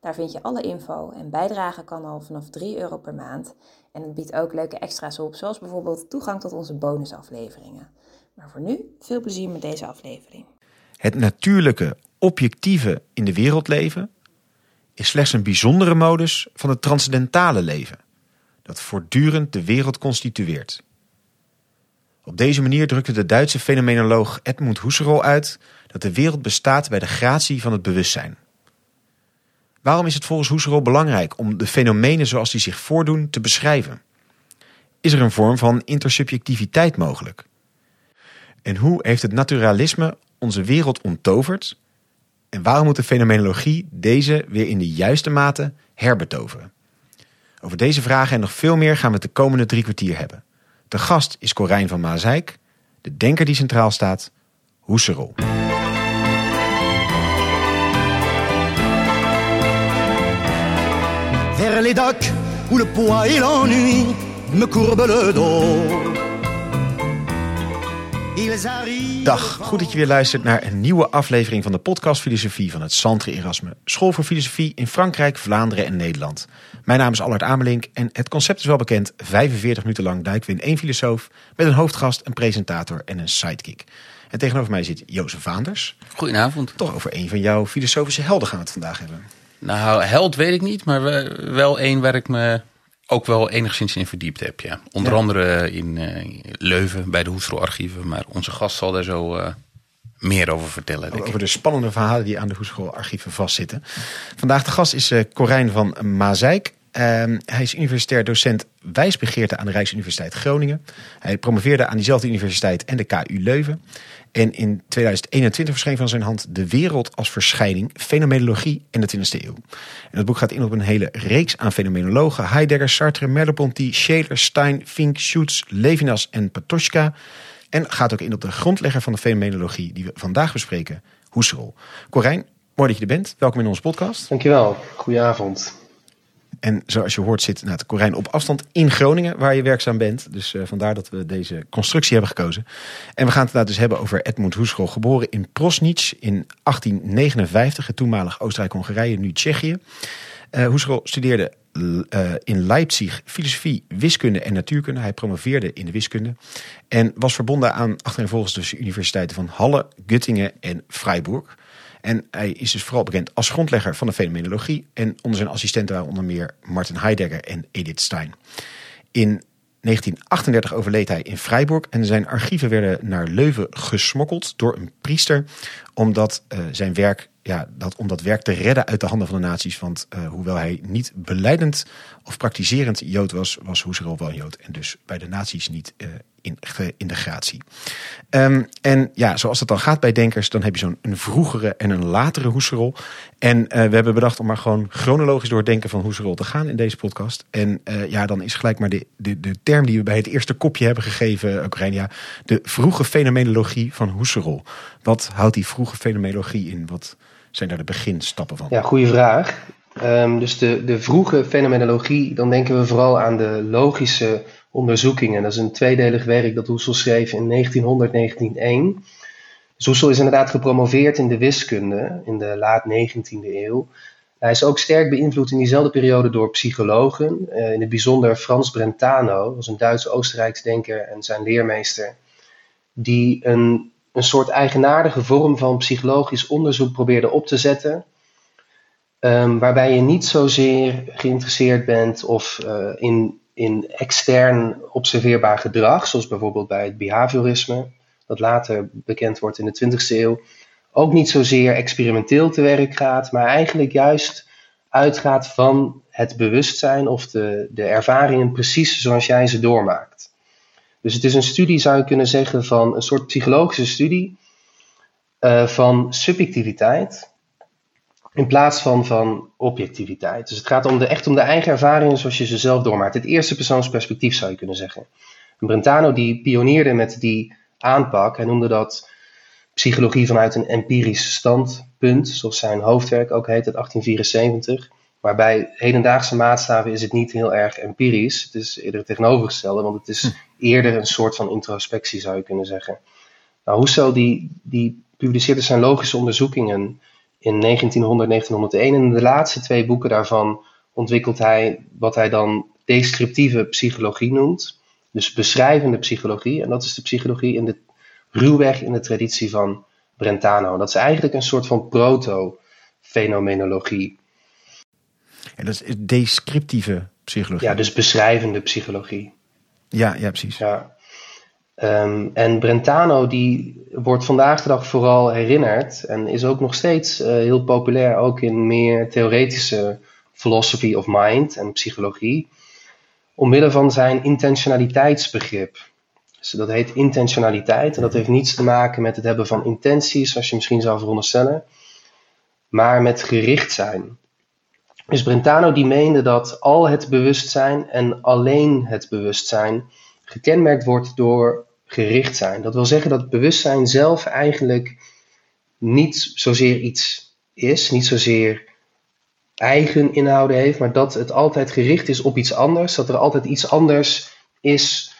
Daar vind je alle info en bijdragen kan al vanaf 3 euro per maand. En het biedt ook leuke extra's op, zoals bijvoorbeeld toegang tot onze bonusafleveringen. Maar voor nu, veel plezier met deze aflevering. Het natuurlijke, objectieve in de wereld leven is slechts een bijzondere modus van het transcendentale leven, dat voortdurend de wereld constitueert. Op deze manier drukte de Duitse fenomenoloog Edmund Husserl uit dat de wereld bestaat bij de gratie van het bewustzijn. Waarom is het volgens Husserl belangrijk om de fenomenen zoals die zich voordoen te beschrijven? Is er een vorm van intersubjectiviteit mogelijk? En hoe heeft het naturalisme onze wereld onttoverd? En waarom moet de fenomenologie deze weer in de juiste mate herbetoveren? Over deze vragen en nog veel meer gaan we het de komende drie kwartier hebben. De gast is Corijn van Maasijk, de denker die centraal staat, Husserl. Vers les docks où le poids et l'ennui me courbent le dos. Ils arrivent Dag, goed dat je weer luistert naar een nieuwe aflevering van de podcast Filosofie van het Centre Erasme. School voor Filosofie in Frankrijk, Vlaanderen en Nederland. Mijn naam is Allard Amelink en het concept is wel bekend. 45 minuten lang duiken we in één filosoof met een hoofdgast, een presentator en een sidekick. En tegenover mij zit Jozef Vaanders. Goedenavond. Toch over een van jouw filosofische helden gaan we het vandaag hebben. Nou, held weet ik niet, maar we- wel één waar ik me ook wel enigszins in verdiept heb. Ja. Onder Ja. andere in eh, Leuven bij de Hoestel-archieven. Maar onze gast zal daar zo eh, meer over vertellen. Over de spannende verhalen die aan de Hoeschool archieven vastzitten. Vandaag de gast is eh, Corijn van Maasijk. Ehm, hij is universitair docent wijsbegeerte aan de Rijksuniversiteit Groningen. Hij promoveerde aan diezelfde universiteit en de KU Leuven. En in 2021 verscheen van zijn hand De Wereld als Verschijning, Fenomenologie in de 20e eeuw. En het boek gaat in op een hele reeks aan fenomenologen. Heidegger, Sartre, Merleau-Ponty, Scheler, Stein, Fink, Schutz, Levinas en Patočka. En gaat ook in op de grondlegger van de fenomenologie die we vandaag bespreken, Husserl. Corijn, mooi dat je er bent. Welkom in onze podcast. Dankjewel, goedenavond. En zoals je hoort zit nou, Corijn op afstand in Groningen, waar je werkzaam bent. Dus eh, vandaar dat we deze constructie hebben gekozen. En we gaan het nou dus hebben over Edmund Husserl, geboren in Prosnitz in 1859, het toenmalig Oostenrijk-Hongarije, nu Tsjechië. Eh Husserl studeerde eh, in Leipzig filosofie, wiskunde en natuurkunde. Hij promoveerde in de wiskunde en was verbonden aan achtereenvolgens dus de universiteiten van Halle, Göttingen en Freiburg. En hij is dus vooral bekend als grondlegger van de fenomenologie. En onder zijn assistenten waren onder meer Martin Heidegger en Edith Stein. In 1938 overleed hij in Freiburg en zijn archieven werden naar Leuven gesmokkeld door een priester. Omdat eh, zijn werk, ja, dat, om dat werk te redden uit de handen van de nazi's. Want eh, hoewel hij niet beleidend of praktiserend Jood was, was Husserl wel Jood. En dus bij de nazi's niet eh, in integratie. Ehm, en ja, zoals het dan gaat bij denkers, dan heb je zo'n een vroegere en een latere Husserl. En eh, we hebben bedacht om maar gewoon chronologisch door het denken van Husserl te gaan in deze podcast. En eh, ja, dan is gelijk maar de, de, de term die we bij het eerste kopje hebben gegeven, ook ja, de vroege fenomenologie van Husserl. Wat houdt die vroege fenomenologie in? Wat zijn daar de beginstappen van? Ja, goede vraag. Ehm, dus de, de vroege fenomenologie, dan denken we vooral aan de logische onderzoekingen. Dat is een tweedelig werk dat Husserl schreef in 1900-1901. Dus is inderdaad gepromoveerd in de wiskunde in de laat 19e eeuw. Hij is ook sterk beïnvloed in diezelfde periode door psychologen, eh, in het bijzonder Frans Brentano, was een Duits-Oostenrijks denker en zijn leermeester, die een, een soort eigenaardige vorm van psychologisch onderzoek probeerde op te zetten, ehm, waarbij je niet zozeer geïnteresseerd bent of eh, in, in extern observeerbaar gedrag, zoals bijvoorbeeld bij het behaviorisme, dat later bekend wordt in de 20e eeuw, ook niet zozeer experimenteel te werk gaat, maar eigenlijk juist uitgaat van het bewustzijn of de, de ervaringen precies zoals jij ze doormaakt. Dus het is een studie, zou je kunnen zeggen, van een soort psychologische studie eh, van subjectiviteit In plaats van van objectiviteit. Dus het gaat om de, echt om de eigen ervaringen zoals je ze zelf doormaakt. Het eerste persoonsperspectief zou je kunnen zeggen. En Brentano die pionierde met die aanpak. Hij noemde dat psychologie vanuit een empirisch standpunt. Zoals zijn hoofdwerk ook heet, uit 1874. Maar bij hedendaagse maatstaven is het niet heel erg empirisch. Het is eerder het tegenovergestelde, want het is eerder een soort van introspectie zou je kunnen zeggen. Nou, Husserl die, die publiceerde zijn logische onderzoekingen in 1900, 1901. En in de laatste twee boeken daarvan ontwikkelt hij wat hij dan descriptieve psychologie noemt. Dus beschrijvende psychologie. En dat is de psychologie in de, ruwweg in de traditie van Brentano. Dat is eigenlijk een soort van proto-fenomenologie. En dat is descriptieve psychologie. Ja, dus beschrijvende psychologie. Ja, ja precies. Ja. Ehm, en Brentano die wordt vandaag de dag vooral herinnerd en is ook nog steeds uh, heel populair, ook in meer theoretische philosophy of mind en psychologie, omwille van zijn intentionaliteitsbegrip. Dus dat heet intentionaliteit en dat heeft niets te maken met het hebben van intenties, zoals je misschien zou veronderstellen, maar met gericht zijn. Dus Brentano die meende dat al het bewustzijn en alleen het bewustzijn gekenmerkt wordt door gericht zijn. Dat wil zeggen dat het bewustzijn zelf eigenlijk niet zozeer iets is, niet zozeer eigen inhouden heeft, maar dat het altijd gericht is op iets anders, dat er altijd iets anders is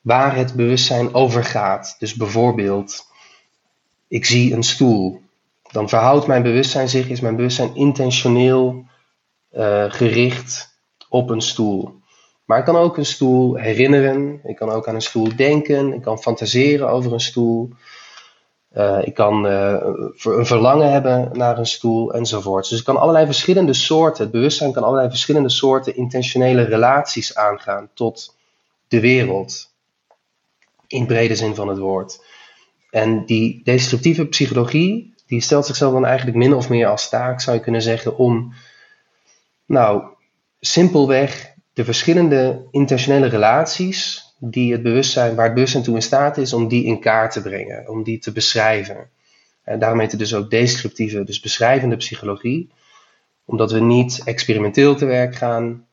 waar het bewustzijn over gaat. Dus bijvoorbeeld, ik zie een stoel. Dan verhoudt mijn bewustzijn zich, is mijn bewustzijn intentioneel uh, gericht op een stoel. Maar ik kan ook een stoel herinneren. Ik kan ook aan een stoel denken. Ik kan fantaseren over een stoel. Uh, ik kan uh, een verlangen hebben naar een stoel enzovoort. Dus ik kan allerlei verschillende soorten, het bewustzijn kan allerlei verschillende soorten intentionele relaties aangaan tot de wereld. In brede zin van het woord. En die descriptieve psychologie, die stelt zichzelf dan eigenlijk min of meer als taak, zou je kunnen zeggen, om, nou, simpelweg de verschillende intentionele relaties die het bewustzijn, waar het bewustzijn toe in staat is om die in kaart te brengen, om die te beschrijven. En daarom heet het dus ook descriptieve, dus beschrijvende psychologie, omdat we niet experimenteel te werk gaan,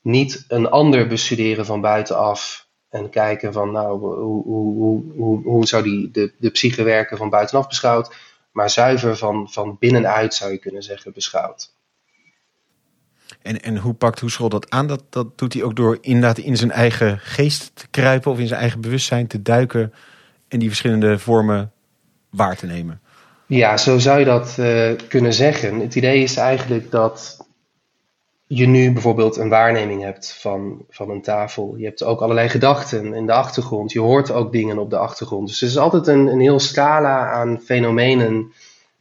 niet een ander bestuderen van buitenaf en kijken van nou, hoe, hoe, hoe, hoe, zou die, de, de psyche werken van buitenaf beschouwd, maar zuiver van, van binnenuit zou je kunnen zeggen beschouwd. En, en hoe pakt Hoeschel dat aan? Dat, dat doet hij ook door inderdaad in zijn eigen geest te kruipen of in zijn eigen bewustzijn te duiken en die verschillende vormen waar te nemen. Ja, zo zou je dat uh, kunnen zeggen. Het idee is eigenlijk dat je nu bijvoorbeeld een waarneming hebt van, van een tafel. Je hebt ook allerlei gedachten in de achtergrond. Je hoort ook dingen op de achtergrond. Dus er is altijd een, een heel scala aan fenomenen,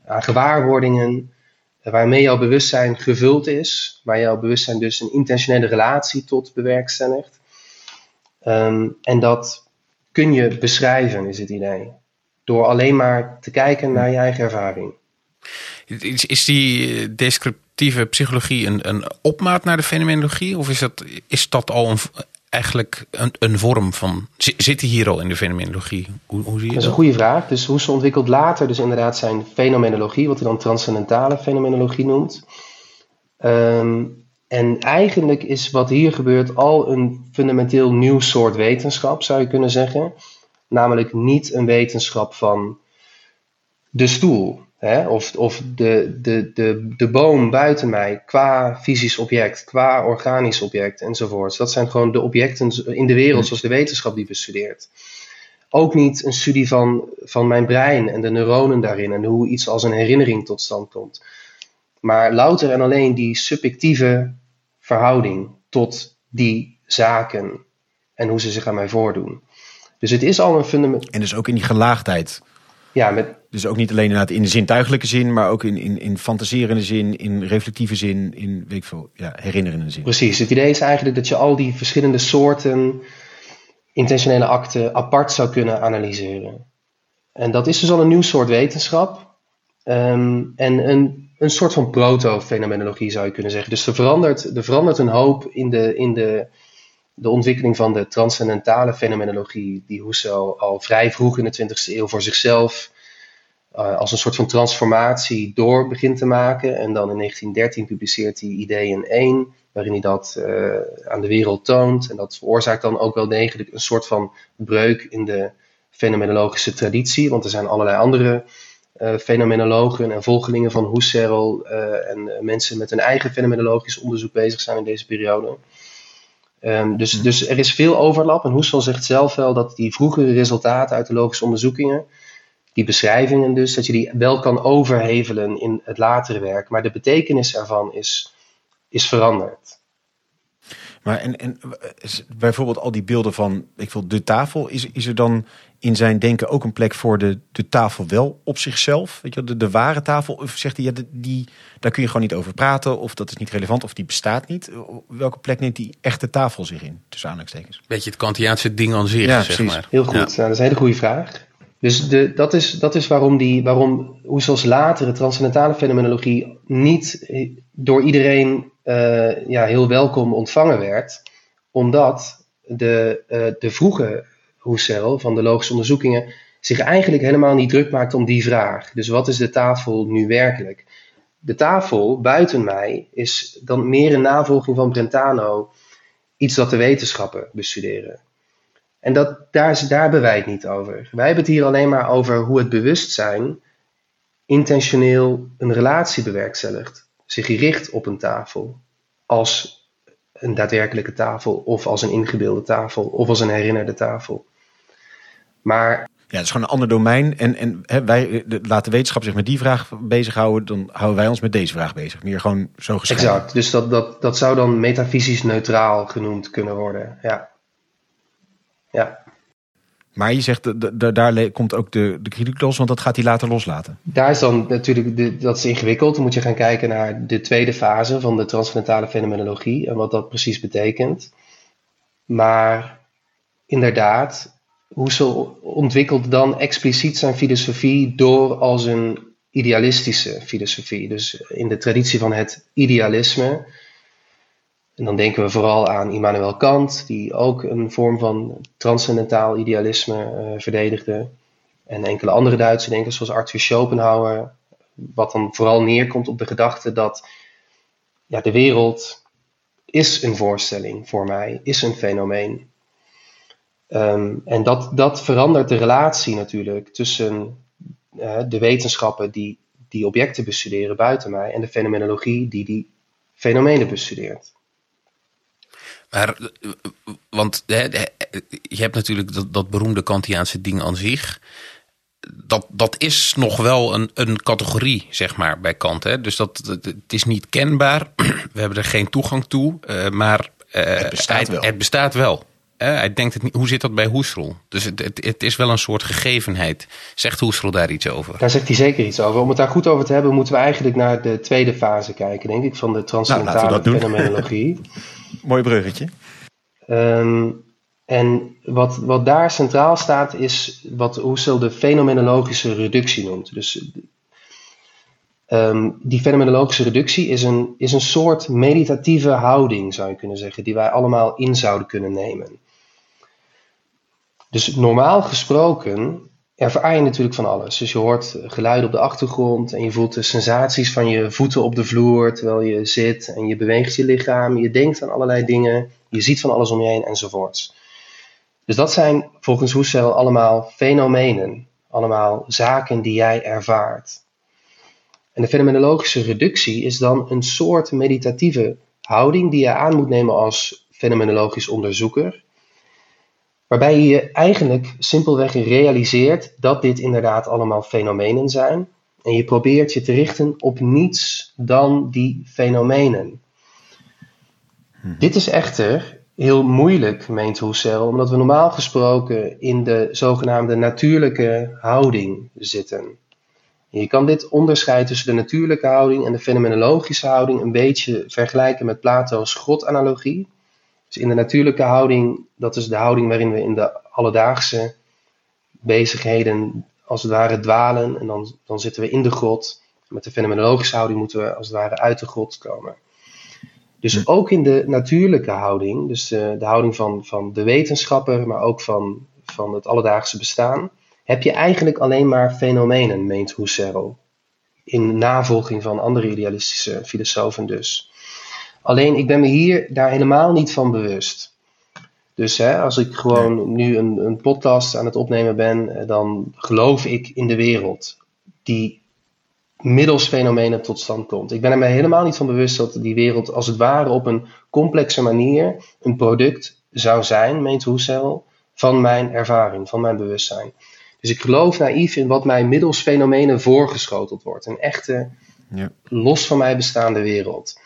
aan gewaarwordingen waarmee jouw bewustzijn gevuld is, waar jouw bewustzijn dus een intentionele relatie tot bewerkstelligt. Um, en dat kun je beschrijven, is het idee. Door alleen maar te kijken naar je eigen ervaring. Is, is die eh, descriptieve psychologie een, een opmaat naar de fenomenologie? Of is dat, is dat al een, eigenlijk een, een vorm van. Zit hij hier al in de fenomenologie? Hoe, hoe zie je dat? is een goede vraag. Dus hoe ze ontwikkelt later, dus inderdaad zijn fenomenologie, wat hij dan transcendentale fenomenologie noemt. Um, en eigenlijk is wat hier gebeurt al een fundamenteel nieuw soort wetenschap, zou je kunnen zeggen. Namelijk niet een wetenschap van de stoel. Hè? Of, of de, de, de, de boom buiten mij qua fysisch object, qua organisch object enzovoorts. Dat zijn gewoon de objecten in de wereld zoals de wetenschap die bestudeert. Ook niet een studie van, van mijn brein en de neuronen daarin en hoe iets als een herinnering tot stand komt. Maar louter en alleen die subjectieve verhouding tot die zaken en hoe ze zich aan mij voordoen. Dus het is al een fundament. En dus ook in die gelaagdheid. Ja, met, dus ook niet alleen inderdaad in de zintuigelijke zin, maar ook in, in, in fantaserende zin, in reflectieve zin, in weet ik veel, ja, herinnerende zin. Precies. Het idee is eigenlijk dat je al die verschillende soorten intentionele akten apart zou kunnen analyseren. En dat is dus al een nieuw soort wetenschap. Um, en een, een soort van proto-fenomenologie zou je kunnen zeggen. Dus er verandert, er verandert een hoop in de, in de, de ontwikkeling van de transcendentale fenomenologie, die Husserl al vrij vroeg in de 20e eeuw voor zichzelf uh, als een soort van transformatie door begint te maken. En dan in 1913 publiceert hij Ideeën 1, waarin hij dat uh, aan de wereld toont. En dat veroorzaakt dan ook wel degelijk een soort van breuk in de fenomenologische traditie. Want er zijn allerlei andere uh, fenomenologen en volgelingen van Husserl en mensen met een eigen fenomenologisch onderzoek bezig zijn in deze periode. Um, dus, dus er is veel overlap. En Husserl zegt zelf wel dat die vroegere resultaten uit de logische onderzoekingen die beschrijvingen dus, dat je die wel kan overhevelen in het latere werk. Maar de betekenis ervan is, is veranderd. Maar en, en bijvoorbeeld al die beelden van, ik wil de tafel, is, is er dan in zijn denken ook een plek voor de, de tafel wel op zichzelf? Weet je, de, de ware tafel? Of zegt hij, ja, die, daar kun je gewoon niet over praten, of dat is niet relevant, of die bestaat niet? Welke plek neemt die echte tafel zich in, tussen aanhalingstekens? Beetje het Kantiaanse ding aan zich, ja, zeg maar. Heel goed, ja. nou, dat is een hele goede vraag. Dus de, dat, is, dat is waarom, die, waarom Husserls latere transcendentale fenomenologie niet door iedereen uh, ja, heel welkom ontvangen werd. Omdat de, uh, de vroege Husserl van de logische onderzoekingen zich eigenlijk helemaal niet druk maakt om die vraag. Dus wat is de tafel nu werkelijk? De tafel buiten mij is dan meer een navolging van Brentano, iets dat de wetenschappen bestuderen. En dat, daar, daar hebben wij het niet over. Wij hebben het hier alleen maar over hoe het bewustzijn intentioneel een relatie bewerkstelligt. Zich richt op een tafel. Als een daadwerkelijke tafel, of als een ingebeelde tafel, of als een herinnerde tafel. Maar ja, het is gewoon een ander domein. En, en hè, wij laten wetenschap zich met die vraag bezighouden. Dan houden wij ons met deze vraag bezig. Meer gewoon zo geschreven. Exact. Dus dat, dat, dat zou dan metafysisch neutraal genoemd kunnen worden. Ja. Ja. Maar je zegt, daar komt ook de, de kritiek los, want dat gaat hij later loslaten. Daar is dan natuurlijk, de, dat is ingewikkeld. Dan moet je gaan kijken naar de tweede fase van de transcendentale fenomenologie en wat dat precies betekent. Maar inderdaad, Husserl ontwikkelt dan expliciet zijn filosofie door als een idealistische filosofie. Dus in de traditie van het idealisme en dan denken we vooral aan Immanuel Kant, die ook een vorm van transcendentaal idealisme uh, verdedigde. En enkele andere Duitse denkers, zoals Arthur Schopenhauer, wat dan vooral neerkomt op de gedachte dat ja, de wereld is een voorstelling voor mij, is een fenomeen. Um, en dat, dat verandert de relatie natuurlijk tussen uh, de wetenschappen die die objecten bestuderen buiten mij en de fenomenologie die die fenomenen bestudeert. Maar, want je hebt natuurlijk dat, dat beroemde Kantiaanse ding aan zich. Dat, dat is nog wel een, een categorie, zeg maar, bij Kant. Hè? Dus dat, het is niet kenbaar. We hebben er geen toegang toe. Uh, maar uh, het bestaat wel. Het bestaat wel. Uh, hij denkt het niet, hoe zit dat bij Husserl? Dus het, het, het, is wel een soort gegevenheid. Zegt Husserl daar iets over? Daar zegt hij zeker iets over. Om het daar goed over te hebben, moeten we eigenlijk naar de tweede fase kijken, denk ik, van de transcendentale nou, fenomenologie. Mooi bruggetje. Um, en wat, wat daar centraal staat is wat Husserl de fenomenologische reductie noemt. Dus um, die fenomenologische reductie is een, is een soort meditatieve houding, zou je kunnen zeggen, die wij allemaal in zouden kunnen nemen. Dus normaal gesproken ervaar je natuurlijk van alles. Dus je hoort geluiden op de achtergrond en je voelt de sensaties van je voeten op de vloer terwijl je zit en je beweegt je lichaam. Je denkt aan allerlei dingen, je ziet van alles om je heen enzovoorts. Dus dat zijn volgens Husserl allemaal fenomenen, allemaal zaken die jij ervaart. En de fenomenologische reductie is dan een soort meditatieve houding die je aan moet nemen als fenomenologisch onderzoeker Waarbij je je eigenlijk simpelweg realiseert dat dit inderdaad allemaal fenomenen zijn. En je probeert je te richten op niets dan die fenomenen. Hmm. Dit is echter heel moeilijk, meent Husserl, omdat we normaal gesproken in de zogenaamde natuurlijke houding zitten. je kan dit onderscheid tussen de natuurlijke houding en de fenomenologische houding een beetje vergelijken met Plato's grotanalogie. Dus in de natuurlijke houding, dat is de houding waarin we in de alledaagse bezigheden als het ware dwalen. En dan, dan zitten we in de grot. Met de fenomenologische houding moeten we als het ware uit de grot komen. Dus hm. ook in de natuurlijke houding, dus de, de houding van, van de wetenschapper, maar ook van, van het alledaagse bestaan, heb je eigenlijk alleen maar fenomenen, meent Husserl. In navolging van andere idealistische filosofen dus. Alleen ik ben me hier daar helemaal niet van bewust. Dus hè, als ik gewoon nu een, een podcast aan het opnemen ben, eh, dan geloof ik in de wereld die middels fenomenen tot stand komt. Ik ben er me helemaal niet van bewust dat die wereld als het ware op een complexe manier een product zou zijn, meent Husserl, van mijn ervaring, van mijn bewustzijn. Dus ik geloof naïef in wat mij middels fenomenen voorgeschoteld wordt. Een echte, ja. los van mij bestaande wereld.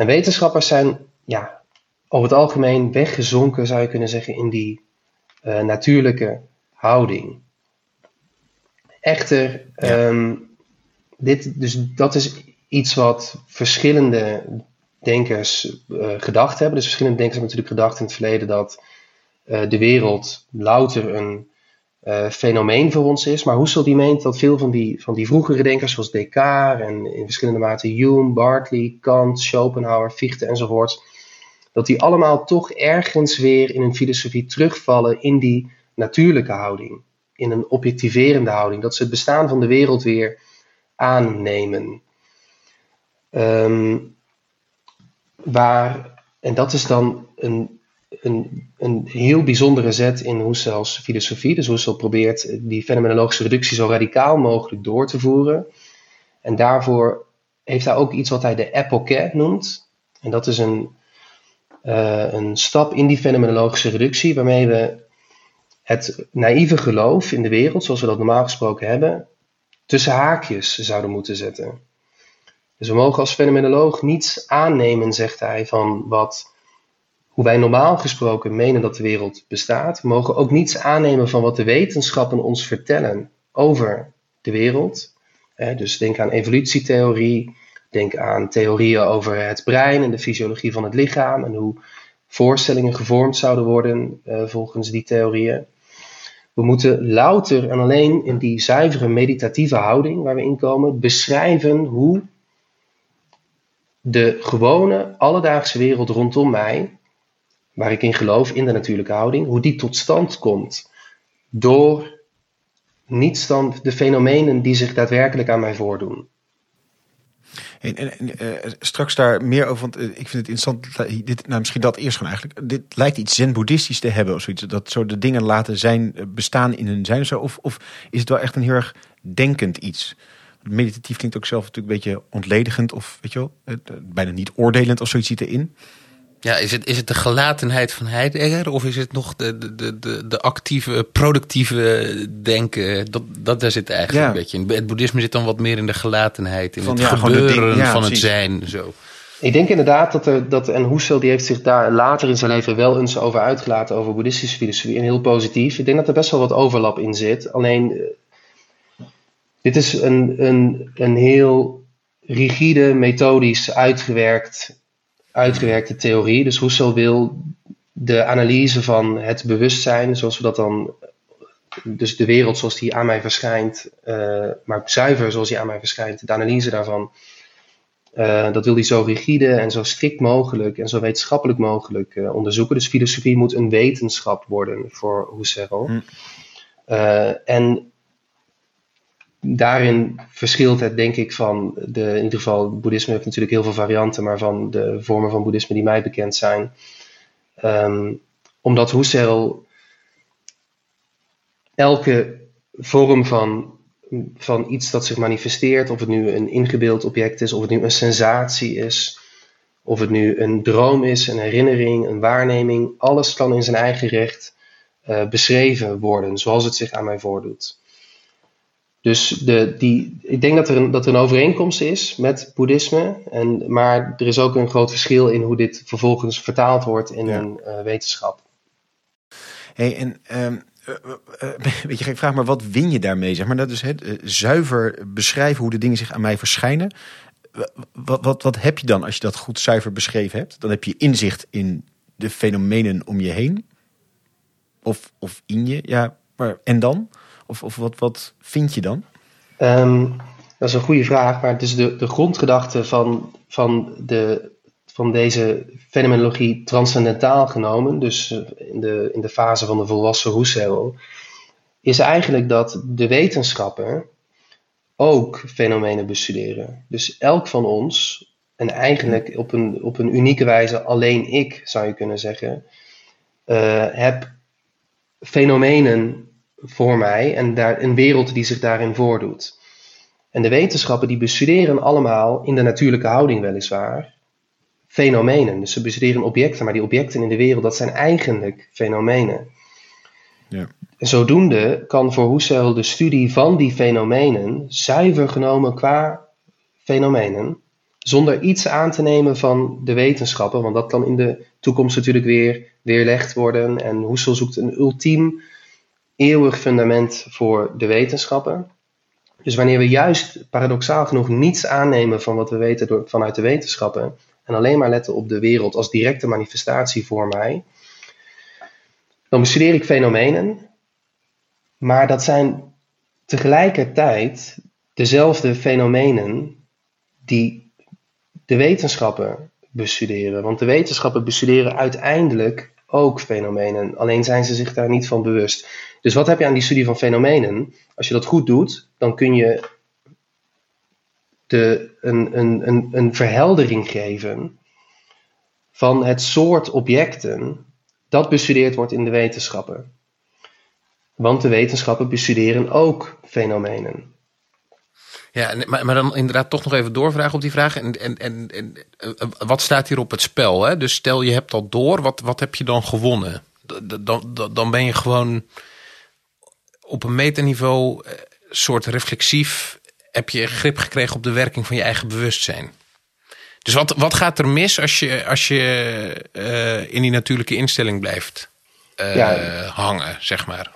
En wetenschappers zijn ja, over het algemeen weggezonken, zou je kunnen zeggen, in die uh, natuurlijke houding. Echter, ehm, dit, dus dat is iets wat verschillende denkers uh, gedacht hebben. Dus verschillende denkers hebben natuurlijk gedacht in het verleden dat uh, de wereld louter een uh, fenomeen voor ons is. Maar Husserl die meent dat veel van die, van die vroegere denkers, zoals Descartes en in verschillende mate Hume, Berkeley, Kant, Schopenhauer, Fichte enzovoort, dat die allemaal toch ergens weer in een filosofie terugvallen in die natuurlijke houding, in een objectiverende houding, dat ze het bestaan van de wereld weer aannemen. Um, waar, en dat is dan een een, een heel bijzondere zet in Husserls filosofie. Dus Husserl probeert die fenomenologische reductie zo radicaal mogelijk door te voeren. En daarvoor heeft hij ook iets wat hij de epoche noemt. En dat is een, uh, een stap in die fenomenologische reductie waarmee we het naïeve geloof in de wereld, zoals we dat normaal gesproken hebben, tussen haakjes zouden moeten zetten. Dus we mogen als fenomenoloog niets aannemen, zegt hij, van wat hoe wij normaal gesproken menen dat de wereld bestaat, mogen ook niets aannemen van wat de wetenschappen ons vertellen over de wereld. dus denk aan evolutietheorie, denk aan theorieën over het brein en de fysiologie van het lichaam en hoe voorstellingen gevormd zouden worden eh, volgens die theorieën. We moeten louter en alleen in die zuivere meditatieve houding waar we in komen, beschrijven hoe de gewone alledaagse wereld rondom mij waar ik in geloof, in de natuurlijke houding, hoe die tot stand komt door niet dan de fenomenen die zich daadwerkelijk aan mij voordoen. En, en, uh, straks daar meer over, want uh, ik vind het interessant. Dit, nou, misschien dat eerst gewoon eigenlijk. Dit lijkt iets zen-boeddhistisch te hebben of zoiets. Dat zo de dingen laten zijn, eh, bestaan in hun zijn of zo. Of, of is het wel echt een heel erg denkend iets? Meditatief klinkt ook zelf natuurlijk een beetje ontledigend of weet je wel, bijna niet oordelend of zoiets zit erin. Ja, is het, is het de gelatenheid van Heidegger of is het nog de, de, de, de actieve, productieve denken? Dat, dat daar zit eigenlijk een beetje in. Het boeddhisme zit dan wat meer in de gelatenheid, in van, het gebeuren van het zijn. Zo. Ik denk inderdaad dat er, dat, en Husserl die heeft zich daar later in zijn leven wel eens over uitgelaten, over boeddhistische filosofie, en heel positief. Ik denk dat er best wel wat overlap in zit. Alleen, eh, dit is een, een, een heel rigide, methodisch uitgewerkt uitgewerkte theorie. Dus Husserl wil de analyse van het bewustzijn, zoals we dat dan, dus de wereld zoals die aan mij verschijnt, uh, maar zuiver zoals die aan mij verschijnt, de analyse daarvan, uh, dat wil hij zo rigide en zo strikt mogelijk en zo wetenschappelijk mogelijk uh, onderzoeken. Dus filosofie moet een wetenschap worden voor Husserl. Hm. en daarin verschilt het denk ik van de, in ieder geval, boeddhisme heeft natuurlijk heel veel varianten, maar van de vormen van boeddhisme die mij bekend zijn. Um, omdat Husserl elke vorm van, van iets dat zich manifesteert, of het nu een ingebeeld object is, of het nu een sensatie is, of het nu een droom is, een herinnering, een waarneming, alles kan in zijn eigen recht uh, beschreven worden, zoals het zich aan mij voordoet. Dus de, die, ik denk dat er, een, dat er een overeenkomst is met boeddhisme. En, maar er is ook een groot verschil in hoe dit vervolgens vertaald wordt in een uh, wetenschap. Hey, en um, uh, weet je, ik vraag maar wat win je daarmee? Zeg maar dat is het zuiver beschrijven hoe de dingen zich aan mij verschijnen. Wat, wat, wat heb je dan als je dat goed zuiver beschreven hebt? Dan heb je inzicht in de fenomenen om je heen. Of, of in je, ja. Maar, en dan? Of, of wat, wat vind je dan? Um, dat is een goede vraag, maar het is de, de grondgedachte van, van, de, van deze fenomenologie transcendentaal genomen, dus eh, in de, in de fase van de volwassen Husserl, is eigenlijk dat de wetenschappen ook fenomenen bestuderen. Dus elk van ons, en eigenlijk op een, op een unieke wijze alleen ik zou je kunnen zeggen, uh, heb fenomenen voor mij en daar, een wereld die zich daarin voordoet. En de wetenschappen die bestuderen allemaal in de natuurlijke houding weliswaar fenomenen. Dus ze bestuderen objecten, maar die objecten in de wereld, dat zijn eigenlijk fenomenen. Ja. En zodoende kan voor Husserl de studie van die fenomenen, zuiver genomen qua fenomenen, zonder iets aan te nemen van de wetenschappen, want dat kan in de toekomst natuurlijk weer weerlegd worden. En Husserl zoekt een ultiem, eeuwig fundament voor de wetenschappen. Dus wanneer we juist paradoxaal genoeg niets aannemen van wat we weten door, vanuit de wetenschappen en alleen maar letten op de wereld als directe manifestatie voor mij, dan bestudeer ik fenomenen, maar dat zijn tegelijkertijd dezelfde fenomenen die de wetenschappen bestuderen. Want de wetenschappen bestuderen uiteindelijk ook fenomenen, alleen zijn ze zich daar niet van bewust. Dus wat heb je aan die studie van fenomenen? Als je dat goed doet, dan kun je de, een, een, een, een verheldering geven van het soort objecten dat bestudeerd wordt in de wetenschappen. Want de wetenschappen bestuderen ook fenomenen. Ja, maar, maar dan inderdaad toch nog even doorvragen op die vraag. En, en, en, en eh, wat staat hier op het spel? Hè? Dus stel je hebt dat door, wat, wat heb je dan gewonnen? Dan, dan, dan ben je gewoon op een metaniveau, eh, soort reflexief, heb je grip gekregen op de werking van je eigen bewustzijn. Dus wat, wat gaat er mis als je, als je uh, in die natuurlijke instelling blijft uh, ja. hangen, zeg maar?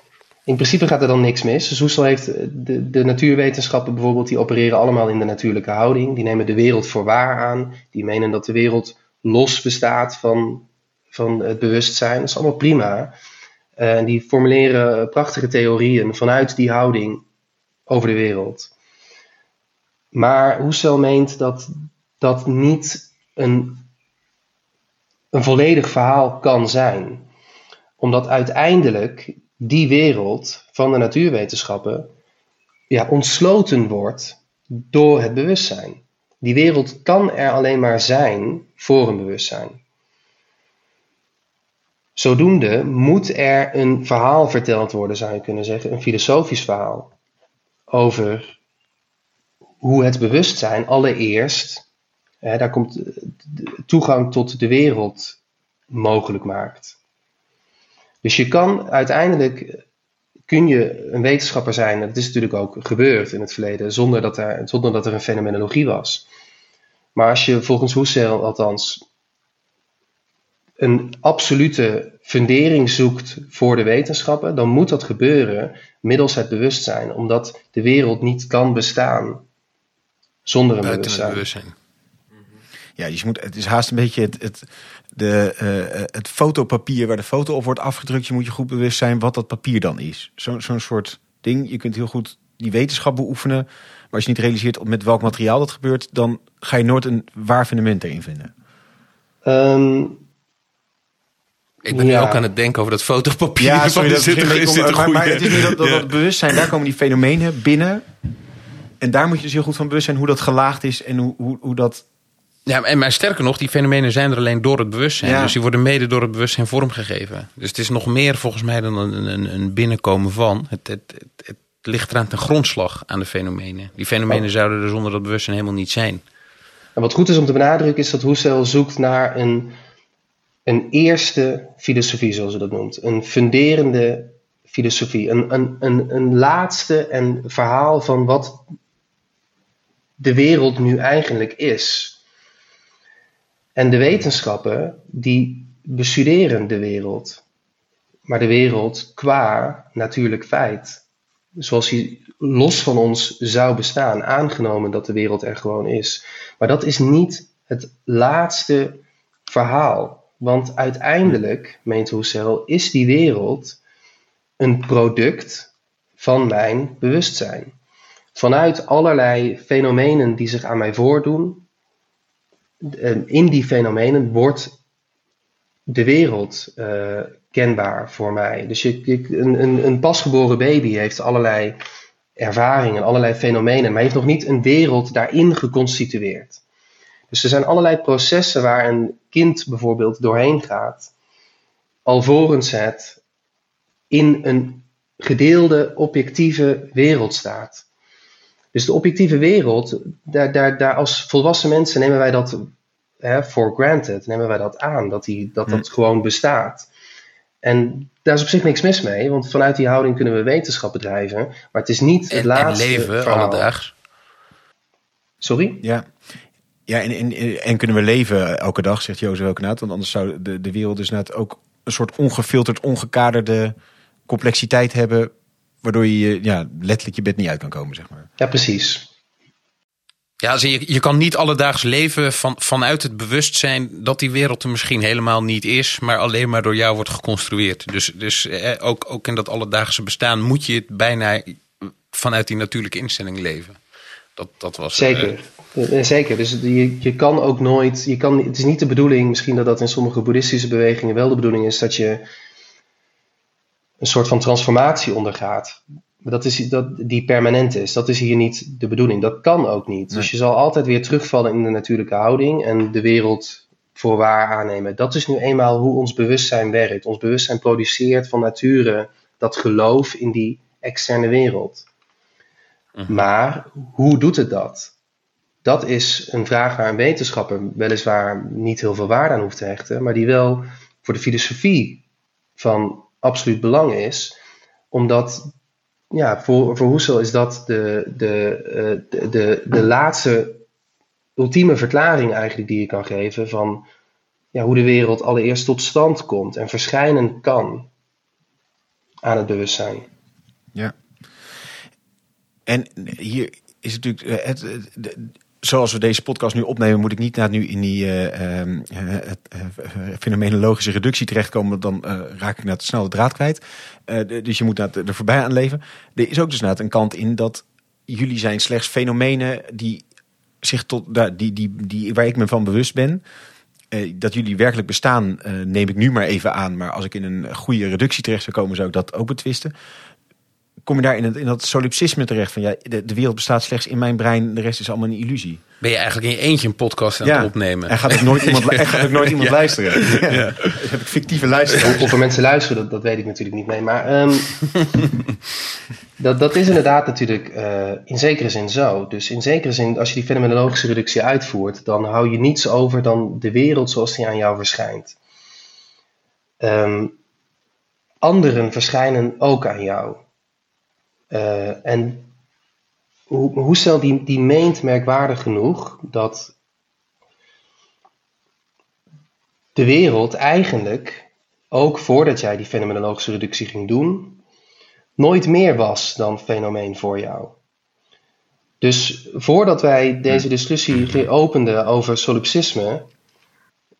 In principe gaat er dan niks mis. Husserl heeft de, de natuurwetenschappen bijvoorbeeld, die opereren allemaal in de natuurlijke houding. Die nemen de wereld voor waar aan. Die menen dat de wereld los bestaat van, van het bewustzijn. Dat is allemaal prima. Uh, en die formuleren prachtige theorieën vanuit die houding over de wereld. Maar Husserl meent dat dat niet een, een volledig verhaal kan zijn. Omdat uiteindelijk die wereld van de natuurwetenschappen ja, ontsloten wordt door het bewustzijn. Die wereld kan er alleen maar zijn voor een bewustzijn. Zodoende moet er een verhaal verteld worden, zou je kunnen zeggen, een filosofisch verhaal over hoe het bewustzijn allereerst, hè, daar komt toegang tot de wereld mogelijk maakt. Dus je kan uiteindelijk, kun je een wetenschapper zijn, dat is natuurlijk ook gebeurd in het verleden, zonder dat er, zonder dat er een fenomenologie was. Maar als je volgens Husserl althans een absolute fundering zoekt voor de wetenschappen, dan moet dat gebeuren middels het bewustzijn, omdat de wereld niet kan bestaan zonder een bewustzijn. bewustzijn. Ja, dus je moet, het is haast een beetje het, het, de, uh, het fotopapier waar de foto op wordt afgedrukt. Je moet je goed bewust zijn wat dat papier dan is. Zo'n zo'n soort ding. Je kunt heel goed die wetenschap beoefenen. Maar als je niet realiseert met welk materiaal dat gebeurt, dan ga je nooit een waar fundament erin vinden. Um, ik ben nu ook aan het denken over dat fotopapier. Ja, sorry, dat is, maar, maar, het is niet dat, dat, dat bewustzijn, daar komen die fenomenen binnen. En daar moet je dus heel goed van bewust zijn hoe dat gelaagd is en hoe, hoe, hoe dat ja, en maar sterker nog, die fenomenen zijn er alleen door het bewustzijn. Dus die worden mede door het bewustzijn vormgegeven. Dus het is nog meer volgens mij dan een, een, een binnenkomen van. Het, het, het, het, ligt eraan ten grondslag aan de fenomenen. Die fenomenen oh. zouden er zonder dat bewustzijn helemaal niet zijn. En wat goed is om te benadrukken is dat Husserl zoekt naar een, een eerste filosofie, zoals ze dat noemt. Een funderende filosofie. Een, een, een, een laatste en verhaal van wat de wereld nu eigenlijk is. En de wetenschappen die bestuderen de wereld, maar de wereld qua natuurlijk feit. Zoals hij los van ons zou bestaan, aangenomen dat de wereld er gewoon is. Maar dat is niet het laatste verhaal. Want uiteindelijk, meent Husserl, is die wereld een product van mijn bewustzijn. Vanuit allerlei fenomenen die zich aan mij voordoen, in die fenomenen wordt de wereld uh, kenbaar voor mij. Dus een, een, een pasgeboren baby heeft allerlei ervaringen, allerlei fenomenen, maar heeft nog niet een wereld daarin geconstitueerd. Dus er zijn allerlei processen waar een kind bijvoorbeeld doorheen gaat, alvorens het in een gedeelde objectieve wereld staat. Dus de objectieve wereld, daar, daar, daar als volwassen mensen nemen wij dat hè, for granted, nemen wij dat aan, dat die, dat, dat gewoon bestaat. En daar is op zich niks mis mee, want vanuit die houding kunnen we wetenschap bedrijven. Maar het is niet het En, en laatste leven verhaal. alledaags. Sorry? Ja. Ja, en, en, en kunnen we leven elke dag, zegt Jozef ook. Want anders zou de, de wereld dus inderdaad ook een soort ongefilterd, ongekaderde complexiteit hebben. Waardoor je ja, letterlijk je bed niet uit kan komen, zeg maar. Ja, precies. Ja, zie je, je kan niet alledaags leven van, vanuit het bewustzijn dat die wereld er misschien helemaal niet is, maar alleen maar door jou wordt geconstrueerd. Dus, dus eh, ook, ook in dat alledaagse bestaan moet je het bijna vanuit die natuurlijke instelling leven. Dat, dat was, eh, Zeker. Eh, Zeker. Dus je, je kan ook nooit. Je kan, het is niet de bedoeling, misschien dat dat in sommige boeddhistische bewegingen wel de bedoeling is, dat je een soort van transformatie ondergaat. Maar dat is, dat, die permanent is. Dat is hier niet de bedoeling. Dat kan ook niet. Dus je zal altijd weer terugvallen in de natuurlijke houding en de wereld voor waar aannemen. Dat is nu eenmaal hoe ons bewustzijn werkt. Ons bewustzijn produceert van nature dat geloof in die externe wereld. Maar hoe doet het dat? Dat is een vraag waar een wetenschapper weliswaar niet heel veel waarde aan hoeft te hechten, maar die wel voor de filosofie van absoluut belang is, omdat ja, voor, voor Husserl is dat de, de, eh, de, de, de laatste ultieme verklaring eigenlijk die je kan geven van ja, hoe de wereld allereerst tot stand komt en verschijnen kan aan het bewustzijn. Ja. En hier is natuurlijk. eh, Het, de- zoals we deze podcast nu opnemen, moet ik niet naar nu in die eh, ehm, eh, het, eh, fenomenologische reductie terechtkomen. Dan raak ik naar te snel de draad kwijt. Dus je moet naar er voorbij aan leven. Er is ook dus inderdaad een kant in dat jullie zijn slechts fenomenen die zich tot die, die, die, waar ik me van bewust ben. Dat jullie werkelijk bestaan, neem ik nu maar even aan. Maar als ik in een goede reductie terecht zou komen, zou ik dat ook betwisten. Kom je daar in, het, in dat solipsisme terecht van ja, de, de wereld bestaat slechts in mijn brein, de rest is allemaal een illusie. Ben je eigenlijk in je eentje een podcast aan het opnemen? En gaat ook nooit iemand, en gaat ook nooit iemand luisteren. Ja. Heb ik fictieve luisteraars. Of er mensen luisteren, dat, dat weet ik natuurlijk niet mee. Maar ehm, dat, dat is inderdaad natuurlijk eh, in zekere zin zo. Dus in zekere zin, als je die fenomenologische reductie uitvoert, dan hou je niets over dan de wereld zoals die aan jou verschijnt. Ehm, anderen verschijnen ook aan jou. Eh, en hoe- die, die meent merkwaardig genoeg dat de wereld eigenlijk, ook voordat jij die fenomenologische reductie ging doen, nooit meer was dan fenomeen voor jou. Dus voordat wij deze discussie openden over solipsisme,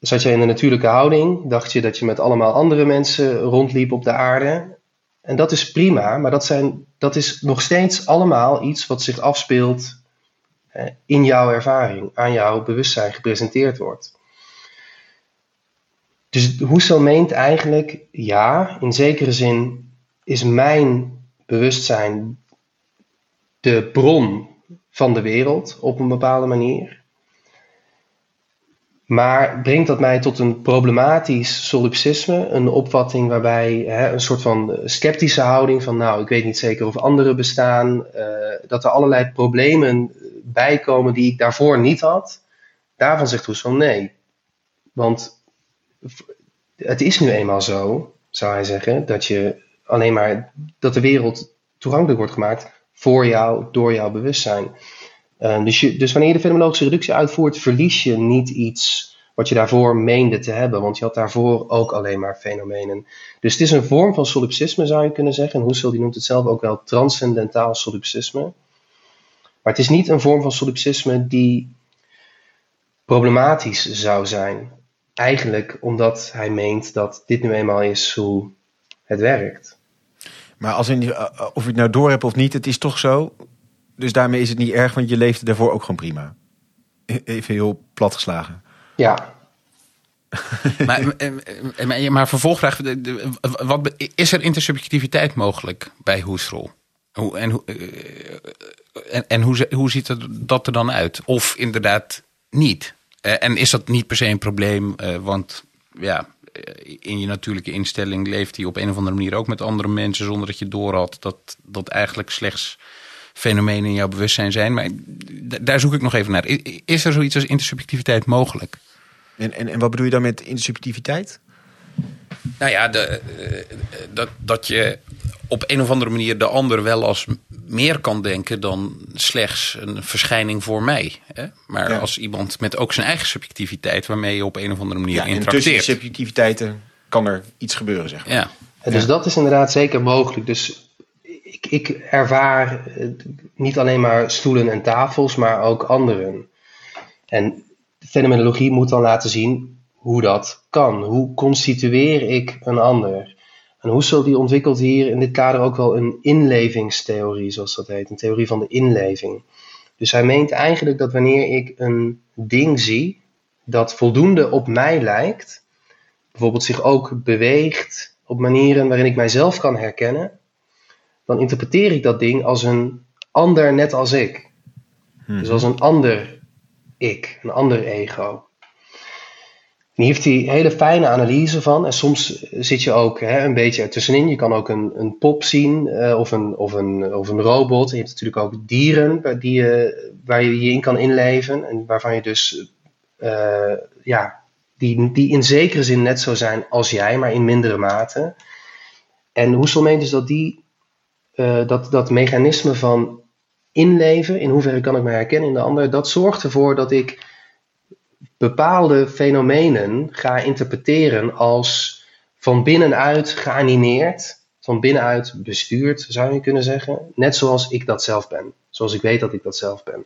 zat je in de natuurlijke houding, dacht je dat je met allemaal andere mensen rondliep op de aarde. En dat is prima, maar dat, zijn, dat is nog steeds allemaal iets wat zich afspeelt eh, in jouw ervaring, aan jouw bewustzijn gepresenteerd wordt. Dus Husserl meent eigenlijk, ja, in zekere zin is mijn bewustzijn de bron van de wereld op een bepaalde manier. Maar brengt dat mij tot een problematisch solipsisme, een opvatting waarbij hè, een soort van sceptische houding van, nou, ik weet niet zeker of anderen bestaan, eh, dat er allerlei problemen bijkomen die ik daarvoor niet had. Daarvan zegt Husserl nee. Want het is nu eenmaal zo, zou hij zeggen, dat je alleen maar dat de wereld toegankelijk wordt gemaakt voor jou, door jouw bewustzijn. Uh, dus, dus wanneer je de fenomenologische reductie uitvoert, verlies je niet iets wat je daarvoor meende te hebben, want je had daarvoor ook alleen maar fenomenen. Dus het is een vorm van solipsisme, zou je kunnen zeggen. En Husserl die noemt het zelf ook wel transcendentaal solipsisme. Maar het is niet een vorm van solipsisme die problematisch zou zijn. Eigenlijk omdat hij meent dat dit nu eenmaal is hoe het werkt. Maar als in, uh, of je het nou door hebt of niet, het is toch zo. Dus daarmee is het niet erg, want je leefde daarvoor ook gewoon prima. Even heel plat geslagen. Ja. maar, maar, maar vervolgvraag, wat, is er intersubjectiviteit mogelijk bij Husserl? Hoe, en, en, en hoe, hoe ziet dat er dan uit? Of inderdaad niet? En is dat niet per se een probleem, want ja, in je natuurlijke instelling leeft hij op een of andere manier ook met andere mensen zonder dat je doorhad dat dat eigenlijk slechts fenomenen in jouw bewustzijn zijn. Maar daar zoek ik nog even naar. Is er zoiets als intersubjectiviteit mogelijk? En, en, en wat bedoel je dan met intersubjectiviteit? Nou ja, de, eh, dat, dat je op een of andere manier de ander wel als meer kan denken dan slechts een verschijning voor mij. Hè? Maar als iemand met ook zijn eigen subjectiviteit waarmee je op een of andere manier ja, interacteert. tussen subjectiviteiten kan er iets gebeuren, zeg maar. Ja. dus dat is inderdaad zeker mogelijk. Dus ik, ik ervaar niet alleen maar stoelen en tafels, maar ook anderen. En fenomenologie moet dan laten zien hoe dat kan. Hoe constitueer ik een ander? En Husserl die ontwikkelt hier in dit kader ook wel een inlevingstheorie, zoals dat heet, een theorie van de inleving. Dus hij meent eigenlijk dat wanneer ik een ding zie dat voldoende op mij lijkt, bijvoorbeeld zich ook beweegt op manieren waarin ik mijzelf kan herkennen, dan interpreteer ik dat ding als een ander net als ik. Dus mhm. als een ander ik, een ander ego. hier heeft hij hele fijne analyse van. En soms zit je ook hè, een beetje ertussenin. Je kan ook een, een pop zien uh, of, een, of, een, of een robot. je hebt natuurlijk ook dieren waar, die je, waar je je in kan inleven. En waarvan je dus, uh, ja, die, die in zekere zin net zo zijn als jij, maar in mindere mate. En Husserl meent dus dat die uh, dat, dat mechanisme van inleven, in hoeverre kan ik me herkennen in de ander, dat zorgt ervoor dat ik bepaalde fenomenen ga interpreteren als van binnenuit geanimeerd, van binnenuit bestuurd, zou je kunnen zeggen. Net zoals ik dat zelf ben, zoals ik weet dat ik dat zelf ben.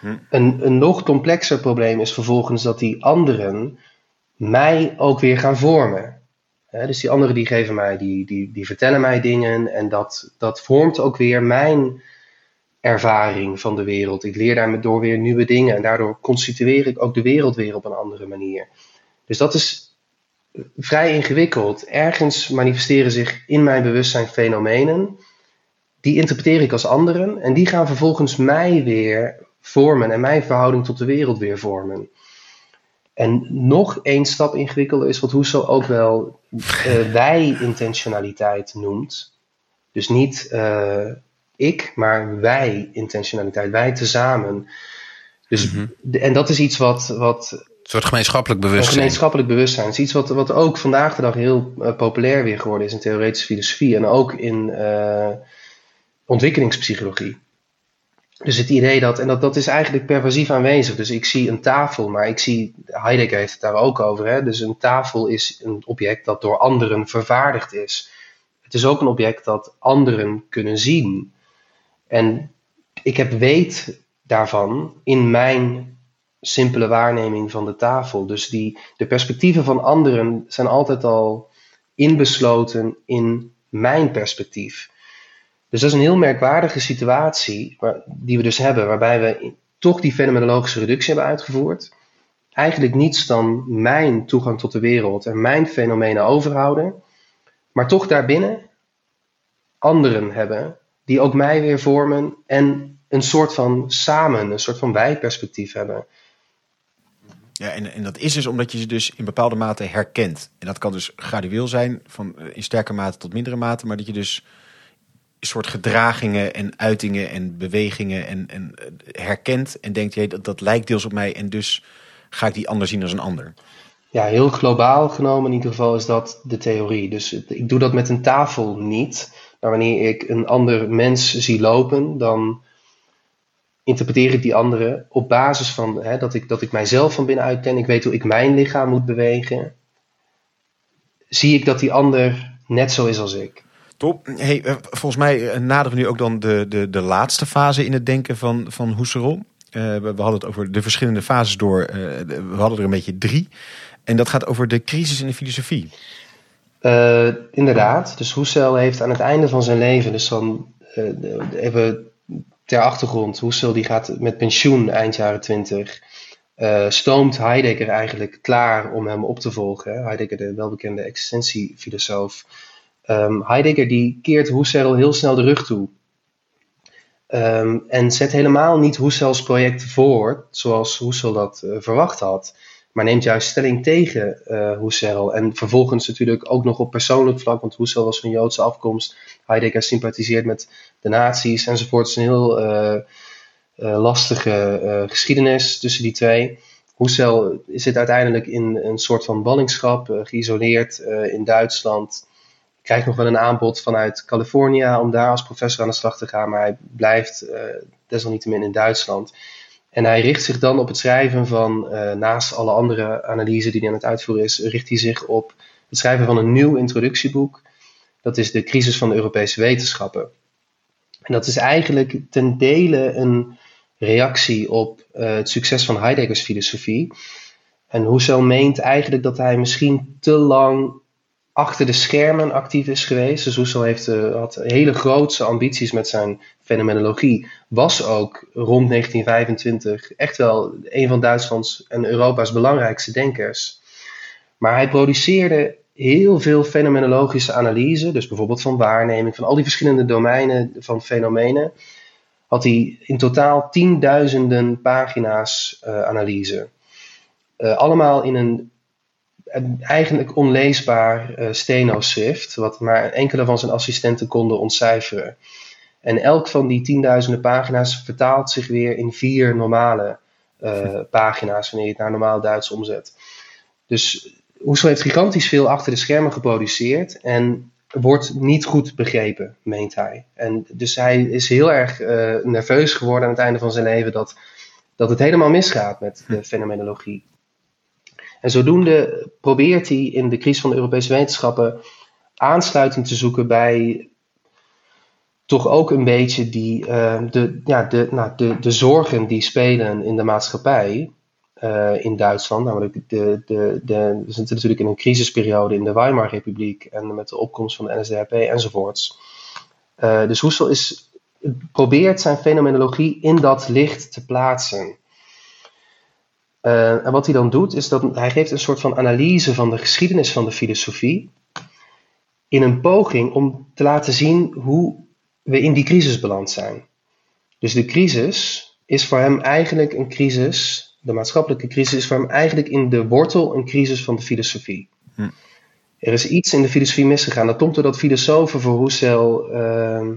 Hm. Een, een nog complexer probleem is vervolgens dat die anderen mij ook weer gaan vormen dus die anderen die geven mij, die, die, die vertellen mij dingen en dat, dat vormt ook weer mijn ervaring van de wereld. Ik leer daardoor weer nieuwe dingen en daardoor constitueer ik ook de wereld weer op een andere manier. Dus dat is vrij ingewikkeld. Ergens manifesteren zich in mijn bewustzijn fenomenen. Die interpreteer ik als anderen en die gaan vervolgens mij weer vormen en mijn verhouding tot de wereld weer vormen. En nog één stap ingewikkelder is wat Husserl ook wel uh, wij-intentionaliteit noemt. Dus niet uh, ik, maar wij-intentionaliteit, wij tezamen. Dus, mm En dat is iets wat. wat een soort gemeenschappelijk bewustzijn. gemeenschappelijk bewustzijn. Het is iets wat, wat ook vandaag de dag heel uh, populair weer geworden is in theoretische filosofie en ook in ontwikkelingspsychologie. Dus het idee dat, en dat, dat is eigenlijk pervasief aanwezig. Dus ik zie een tafel, maar ik zie, Heidegger heeft het daar ook over. Hè? Dus een tafel is een object dat door anderen vervaardigd is. Het is ook een object dat anderen kunnen zien. En ik heb weet daarvan in mijn simpele waarneming van de tafel. Dus die, de perspectieven van anderen zijn altijd al inbesloten in mijn perspectief. Dus dat is een heel merkwaardige situatie die we dus hebben, waarbij we toch die fenomenologische reductie hebben uitgevoerd. Eigenlijk niets dan mijn toegang tot de wereld en mijn fenomenen overhouden, maar toch daarbinnen anderen hebben die ook mij weer vormen en een soort van samen, een soort van wij-perspectief hebben. Ja, en, en dat is dus omdat je ze dus in bepaalde mate herkent. En dat kan dus gradueel zijn, van in sterke mate tot mindere mate, maar dat je dus soort gedragingen en uitingen en bewegingen en, en eh, herkent en denkt, je dat, dat lijkt deels op mij en dus ga ik die ander zien als een ander. Ja, heel globaal genomen in ieder geval is dat de theorie. Dus ik doe dat met een tafel niet. Maar wanneer ik een ander mens zie lopen, dan interpreteer ik die andere op basis van hè, dat, ik, dat ik mijzelf van binnenuit ken. Ik weet hoe ik mijn lichaam moet bewegen. Zie ik dat die ander net zo is als ik. Top. Hey, eh, volgens mij eh, naderen we nu ook dan de, de, de laatste fase in het denken van, van Husserl. Uh, we, hadden het over de verschillende fases door. we hadden er een beetje drie. En dat gaat over de crisis in de filosofie. inderdaad. Dus Husserl heeft aan het einde van zijn leven, dus dan even ter achtergrond, Husserl die gaat met pensioen eind jaren twintig. uh, stoomt Heidegger eigenlijk klaar om hem op te volgen. Heidegger, de welbekende existentiefilosoof. Um, Heidegger die keert Husserl heel snel de rug toe. Um, en zet helemaal niet Husserls project voor, zoals Husserl dat uh, verwacht had. Maar neemt juist stelling tegen uh, Husserl. En vervolgens natuurlijk ook nog op persoonlijk vlak, want Husserl was van Joodse afkomst. Heidegger sympathiseert met de nazi's enzovoort. Het is een heel uh, lastige geschiedenis tussen die twee. Husserl zit uiteindelijk in een soort van ballingschap, geïsoleerd in Duitsland krijgt nog wel een aanbod vanuit Californië om daar als professor aan de slag te gaan, maar hij blijft uh, desalniettemin in Duitsland. En hij richt zich dan op het schrijven van, uh, naast alle andere analyse die hij aan het uitvoeren is, richt hij zich op het schrijven van een nieuw introductieboek. Dat is de crisis van de Europese wetenschappen. En dat is eigenlijk ten dele een reactie op uh, het succes van Heideggers filosofie. En Husserl meent eigenlijk dat hij misschien te lang achter de schermen actief is geweest. Dus Husserl heeft, uh, had hele grootse ambities met zijn fenomenologie. Was ook rond 1925 echt wel een van Duitslands en Europa's belangrijkste denkers. Maar hij produceerde heel veel fenomenologische analyse, dus bijvoorbeeld van waarneming, van al die verschillende domeinen van fenomenen, had hij in totaal tienduizenden pagina's uh, analyse. Uh, allemaal in een eigenlijk onleesbaar uh, steno-schrift, wat maar enkele van zijn assistenten konden ontcijferen. En elk van die tienduizenden pagina's vertaalt zich weer in vier normale uh, pagina's, wanneer je het naar normaal Duits omzet. Dus Husserl heeft gigantisch veel achter de schermen geproduceerd en wordt niet goed begrepen, meent hij. En dus hij is heel erg uh, nerveus geworden aan het einde van zijn leven dat, dat het helemaal misgaat met de fenomenologie. En zodoende probeert hij in de crisis van de Europese wetenschappen aansluiting te zoeken bij toch ook een beetje die, uh, de, ja, de, nou, de, de zorgen die spelen in de maatschappij uh, in Duitsland. Namelijk, de, de, de, we zitten natuurlijk in een crisisperiode in de Weimar-republiek en met de opkomst van de NSDAP enzovoorts. Uh, dus Husserl is, probeert zijn fenomenologie in dat licht te plaatsen. Uh, en wat hij dan doet, is dat hij geeft een soort van analyse van de geschiedenis van de filosofie. In een poging om te laten zien hoe we in die crisis beland zijn. Dus de crisis is voor hem eigenlijk een crisis, de maatschappelijke crisis is voor hem eigenlijk in de wortel een crisis van de filosofie. Hm. Er is iets in de filosofie misgegaan. Dat komt doordat filosofen voor Husserl uh,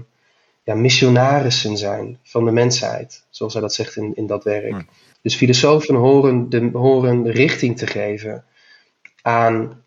ja, missionarissen zijn van de mensheid, zoals hij dat zegt in, in dat werk. Hm. Dus filosofen horen, de, horen richting te geven aan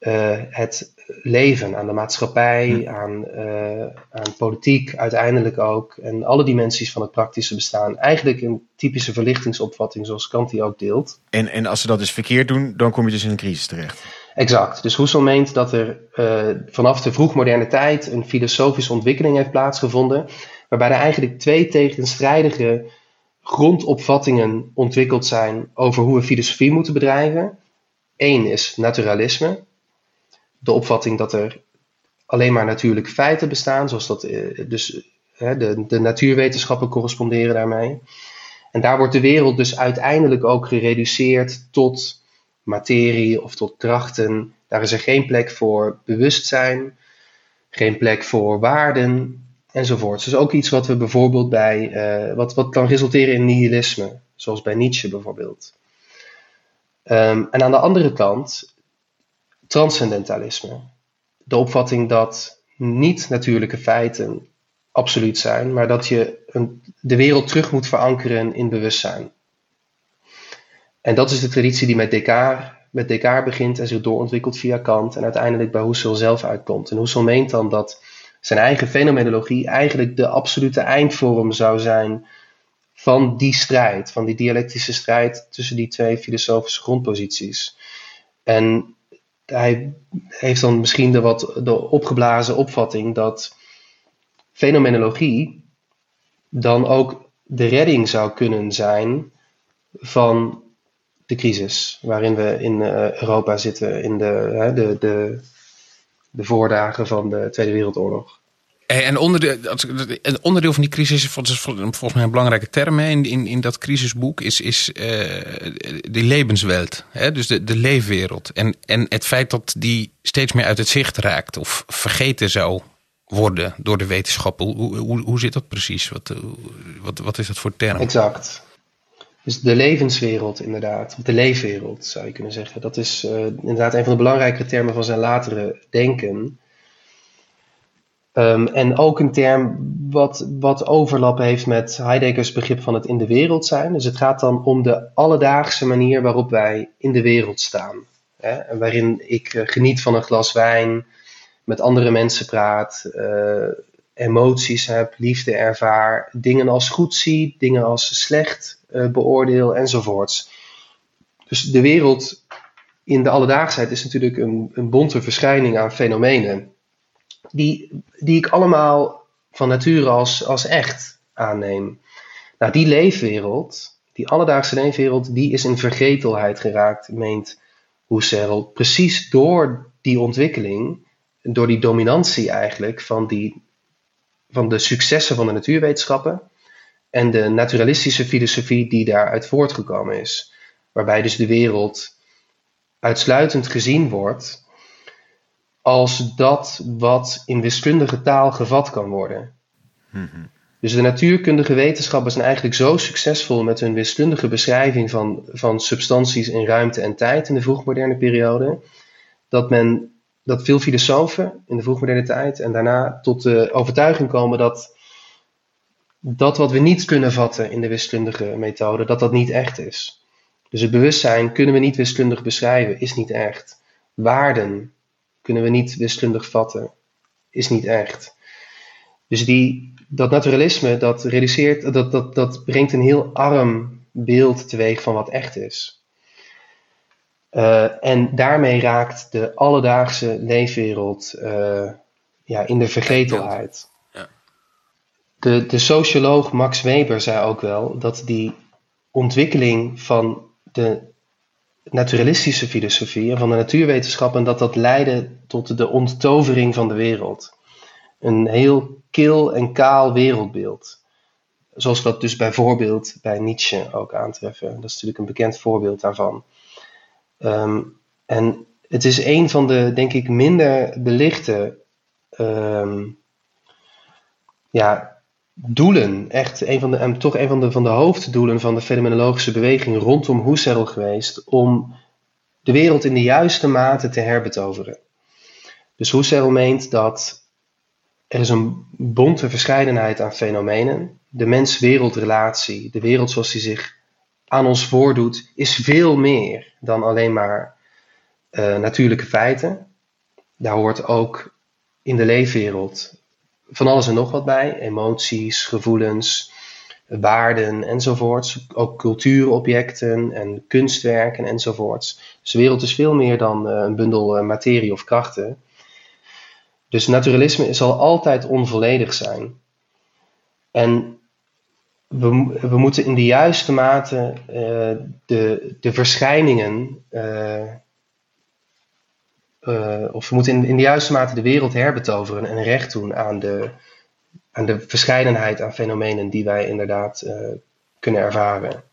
uh, het leven, aan de maatschappij, hm. aan, uh, aan politiek uiteindelijk ook. En alle dimensies van het praktische bestaan. Eigenlijk een typische verlichtingsopvatting zoals Kant die ook deelt. En, en als ze dat dus verkeerd doen, dan kom je dus in een crisis terecht. Exact. Dus Husserl meent dat er uh, vanaf de vroegmoderne tijd een filosofische ontwikkeling heeft plaatsgevonden. Waarbij er eigenlijk twee tegenstrijdige grondopvattingen ontwikkeld zijn over hoe we filosofie moeten bedrijven. Eén is naturalisme, de opvatting dat er alleen maar natuurlijke feiten bestaan, zoals dat eh, dus de, de natuurwetenschappen corresponderen daarmee. En daar wordt de wereld dus uiteindelijk ook gereduceerd tot materie of tot krachten. Daar is er geen plek voor bewustzijn, geen plek voor waarden, enzovoort. Dus ook iets wat we bijvoorbeeld bij, uh, wat, wat kan resulteren in nihilisme, zoals bij Nietzsche bijvoorbeeld. Um, en aan de andere kant, transcendentalisme. De opvatting dat niet-natuurlijke feiten absoluut zijn, maar dat je een, de wereld terug moet verankeren in bewustzijn. En dat is de traditie die met Descartes, met Descartes begint en zich doorontwikkelt via Kant en uiteindelijk bij Husserl zelf uitkomt. En Husserl meent dan dat zijn eigen fenomenologie eigenlijk de absolute eindvorm zou zijn van die strijd, van die dialectische strijd tussen die twee filosofische grondposities. En hij heeft dan misschien de wat de opgeblazen opvatting dat fenomenologie dan ook de redding zou kunnen zijn van de crisis waarin we in uh, Europa zitten in de, de, de de voordagen van de Tweede Wereldoorlog. Hey, en onderdeel, een onderdeel van die crisis, volgens, volgens mij een belangrijke term in, in, in dat crisisboek, is, is eh, de levenswelt. Hè? Dus de, de leefwereld. En, en het feit dat die steeds meer uit het zicht raakt of vergeten zou worden door de wetenschappen. Hoe, hoe, hoe zit dat precies? Wat, eh, wat, wat is dat voor term? Exact. Dus de levenswereld, inderdaad. Of de leefwereld, zou je kunnen zeggen. Dat is eh, inderdaad een van de belangrijkere termen van zijn latere denken. Ehm, en ook een term wat, wat overlap heeft met Heideggers begrip van het in de wereld zijn. Dus het gaat dan om de alledaagse manier waarop wij in de wereld staan. Hè? Waarin ik eh, geniet van een glas wijn, met andere mensen praat, eh, emoties heb, liefde ervaar, dingen als goed zie, dingen als slecht eh, beoordeel enzovoorts. Dus de wereld in de alledaagsheid is natuurlijk een, een bonte verschijning aan fenomenen, die, die ik allemaal van nature als, als echt aanneem. Nou, die leefwereld, die alledaagse leefwereld, die is in vergetelheid geraakt, meent Husserl, precies door die ontwikkeling, door die dominantie eigenlijk van die van de successen van de natuurwetenschappen en de naturalistische filosofie die daaruit voortgekomen is. Waarbij dus de wereld uitsluitend gezien wordt als dat wat in wiskundige taal gevat kan worden. Dus de natuurkundige wetenschappen zijn eigenlijk zo succesvol met hun wiskundige beschrijving van, van substanties in ruimte en tijd in de vroegmoderne periode, dat men dat veel filosofen in de vroegmoderne tijd en daarna tot de overtuiging komen dat dat wat we niet kunnen vatten in de wiskundige methode, dat dat niet echt is. Dus het bewustzijn kunnen we niet wiskundig beschrijven, is niet echt. Waarden kunnen we niet wiskundig vatten, is niet echt. Dus die, dat naturalisme, dat, reduceert, dat, dat, dat brengt een heel arm beeld teweeg van wat echt is. Uh, en daarmee raakt de alledaagse leefwereld uh, ja, in de vergetelheid. Ja. De, de socioloog Max Weber zei ook wel dat die ontwikkeling van de naturalistische filosofie en van de natuurwetenschappen, dat dat leidde tot de onttovering van de wereld. Een heel kil en kaal wereldbeeld. Zoals we dat dus bijvoorbeeld bij Nietzsche ook aantreffen. Dat is natuurlijk een bekend voorbeeld daarvan. Um, en het is een van de, denk ik, minder belichte um, ja, doelen. Echt een van de, toch een van de, van de hoofddoelen van de fenomenologische beweging rondom Husserl geweest. Om de wereld in de juiste mate te herbetoveren. Dus Husserl meent dat er is een bonte verscheidenheid aan fenomenen. De mens-wereldrelatie, de wereld zoals die zich aan ons voordoet, is veel meer dan alleen maar uh, natuurlijke feiten. Daar hoort ook in de leefwereld van alles en nog wat bij: emoties, gevoelens, waarden enzovoorts. Ook cultuurobjecten en kunstwerken enzovoorts. Dus de wereld is veel meer dan uh, een bundel uh, materie of krachten. Dus naturalisme zal altijd onvolledig zijn. En we, we moeten in de juiste mate uh, de, de verschijningen, uh, uh, of we moeten in, in de juiste mate de wereld herbetoveren en recht doen aan de, aan de verscheidenheid aan fenomenen die wij inderdaad kunnen ervaren.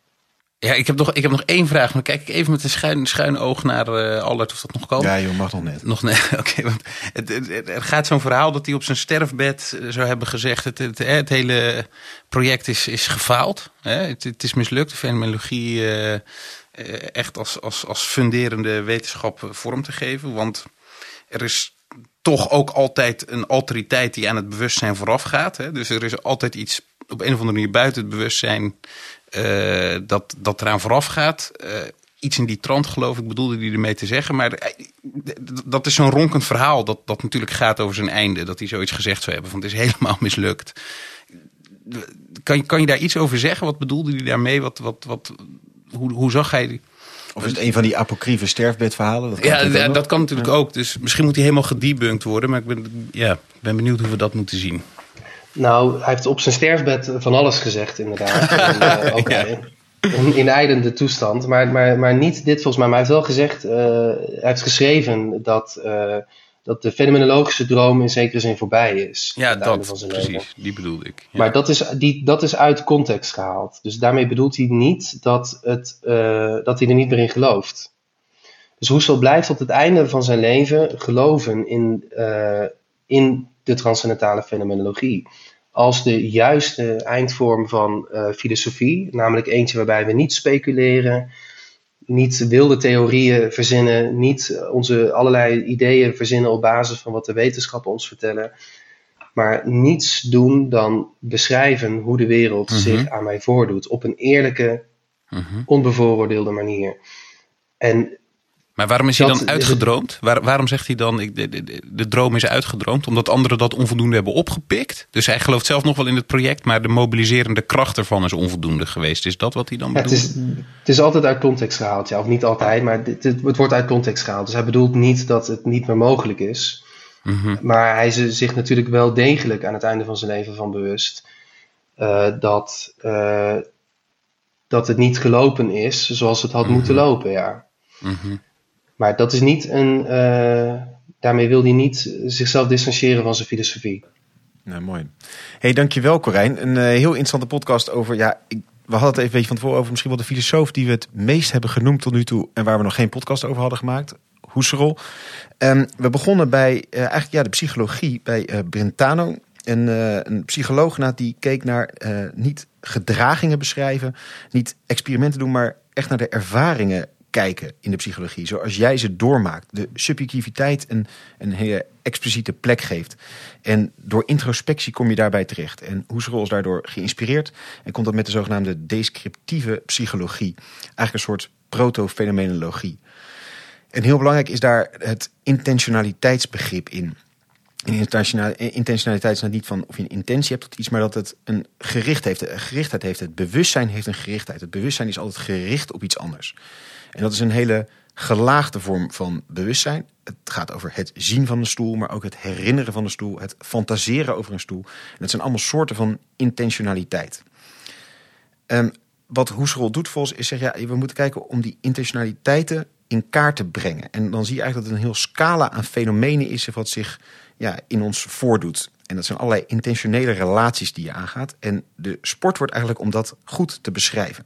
Ja, ik heb nog, ik heb nog één vraag. Maar kijk ik even met een schuin, schuin oog naar uh, Allert of dat nog kan. Ja, joh, mag nog net. Nog net, oké. Okay, want het, het, er gaat zo'n verhaal dat hij op zijn sterfbed zou hebben gezegd... het, het, het hele project is, is gefaald. Hè? Het, het is mislukt, de fenomenologie uh, echt als, als, als funderende wetenschap vorm te geven. Want er is toch ook altijd een alteriteit die aan het bewustzijn vooraf gaat. Hè? Dus er is altijd iets op een of andere manier buiten het bewustzijn... Uh, dat, dat eraan vooraf gaat. Uh, iets in die trant geloof ik bedoelde hij ermee te zeggen. Maar uh, dat is zo'n ronkend verhaal dat, dat natuurlijk gaat over zijn einde. Dat hij zoiets gezegd zou hebben van het is helemaal mislukt. Kan, kan je daar iets over zeggen? Wat bedoelde hij daarmee? Wat, wat, wat, hoe, hoe zag hij die? Of is het een van die apocryfe sterfbedverhalen? Dat kan ja, dat, dat kan natuurlijk ja. ook. Dus misschien moet hij helemaal gedebunked worden. Maar ik ben, ja, ik ben benieuwd hoe we dat moeten zien. Nou, hij heeft op zijn sterfbed van alles gezegd, inderdaad. en, ook ja. in, in eidende toestand. Maar, maar, maar niet dit volgens mij. Maar hij heeft wel gezegd, uh, hij heeft geschreven dat uh, dat de fenomenologische droom in zekere zin voorbij is. Ja, dat precies. leven. Die bedoelde ik. Ja. Maar dat is, die, dat is uit context gehaald. Dus daarmee bedoelt hij niet dat, het, eh, dat hij er niet meer in gelooft. Dus Husserl blijft tot het einde van zijn leven geloven in, eh, in de transcendentale fenomenologie. Als de juiste eindvorm van eh, filosofie, namelijk eentje waarbij we niet speculeren, niet wilde theorieën verzinnen, niet onze allerlei ideeën verzinnen op basis van wat de wetenschappen ons vertellen, maar niets doen dan beschrijven hoe de wereld Mhm. zich aan mij voordoet op een eerlijke, Mhm. onbevooroordeelde manier. En Maar waarom is hij dan uitgedroomd? Waar, waarom zegt hij dan, ik, de, de, de droom is uitgedroomd? Omdat anderen dat onvoldoende hebben opgepikt? Dus hij gelooft zelf nog wel in het project, maar de mobiliserende kracht ervan is onvoldoende geweest. Is dat wat hij dan Ja, het, bedoelt? is, het is altijd uit context gehaald, ja, of niet altijd, maar dit- het wordt uit context gehaald. Dus hij bedoelt niet dat het niet meer mogelijk is, Mhm. maar hij is zich natuurlijk wel degelijk aan het einde van zijn leven van bewust eh, dat, eh, dat het niet gelopen is zoals het had moeten lopen, ja. Mhm. Maar dat is niet een, eh, daarmee wil hij niet zichzelf distancieren van zijn filosofie. Nou, mooi. Hey, dankjewel Corijn. Een eh, heel interessante podcast over, ja, ik, we hadden het even een beetje van tevoren over misschien wel de filosoof die we het meest hebben genoemd tot nu toe en waar we nog geen podcast over hadden gemaakt. Husserl. Ehm, we begonnen bij eh, eigenlijk ja, de psychologie bij Brentano. Een, een psycholoog nou, die keek naar niet gedragingen beschrijven, niet experimenten doen, maar echt naar de ervaringen kijken in de psychologie. Zoals jij ze doormaakt. De subjectiviteit een, een hele expliciete plek geeft. En door introspectie kom je daarbij terecht. En Husserl is daardoor geïnspireerd en komt dat met de zogenaamde descriptieve psychologie. Eigenlijk een soort proto-fenomenologie. En heel belangrijk is daar het intentionaliteitsbegrip in. En intentionali- intentionaliteit is nou niet van of je een intentie hebt tot iets, maar dat het een gericht heeft, een gerichtheid heeft. Het bewustzijn heeft een gerichtheid. Het bewustzijn is altijd gericht op iets anders. En dat is een hele gelaagde vorm van bewustzijn. Het gaat over het zien van een stoel, maar ook het herinneren van een stoel, het fantaseren over een stoel. En dat zijn allemaal soorten van intentionaliteit. Ehm, wat Husserl doet volgens is zeggen, ja, we moeten kijken om die intentionaliteiten in kaart te brengen. En dan zie je eigenlijk dat het een heel scala aan fenomenen is wat zich ja, in ons voordoet. En dat zijn allerlei intentionele relaties die je aangaat. En de sport wordt eigenlijk om dat goed te beschrijven.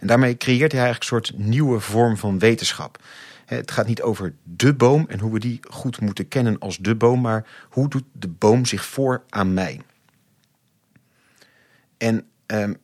En daarmee creëert hij eigenlijk een soort nieuwe vorm van wetenschap. Het gaat niet over de boom en hoe we die goed moeten kennen als de boom, maar hoe doet de boom zich voor aan mij? En ehm,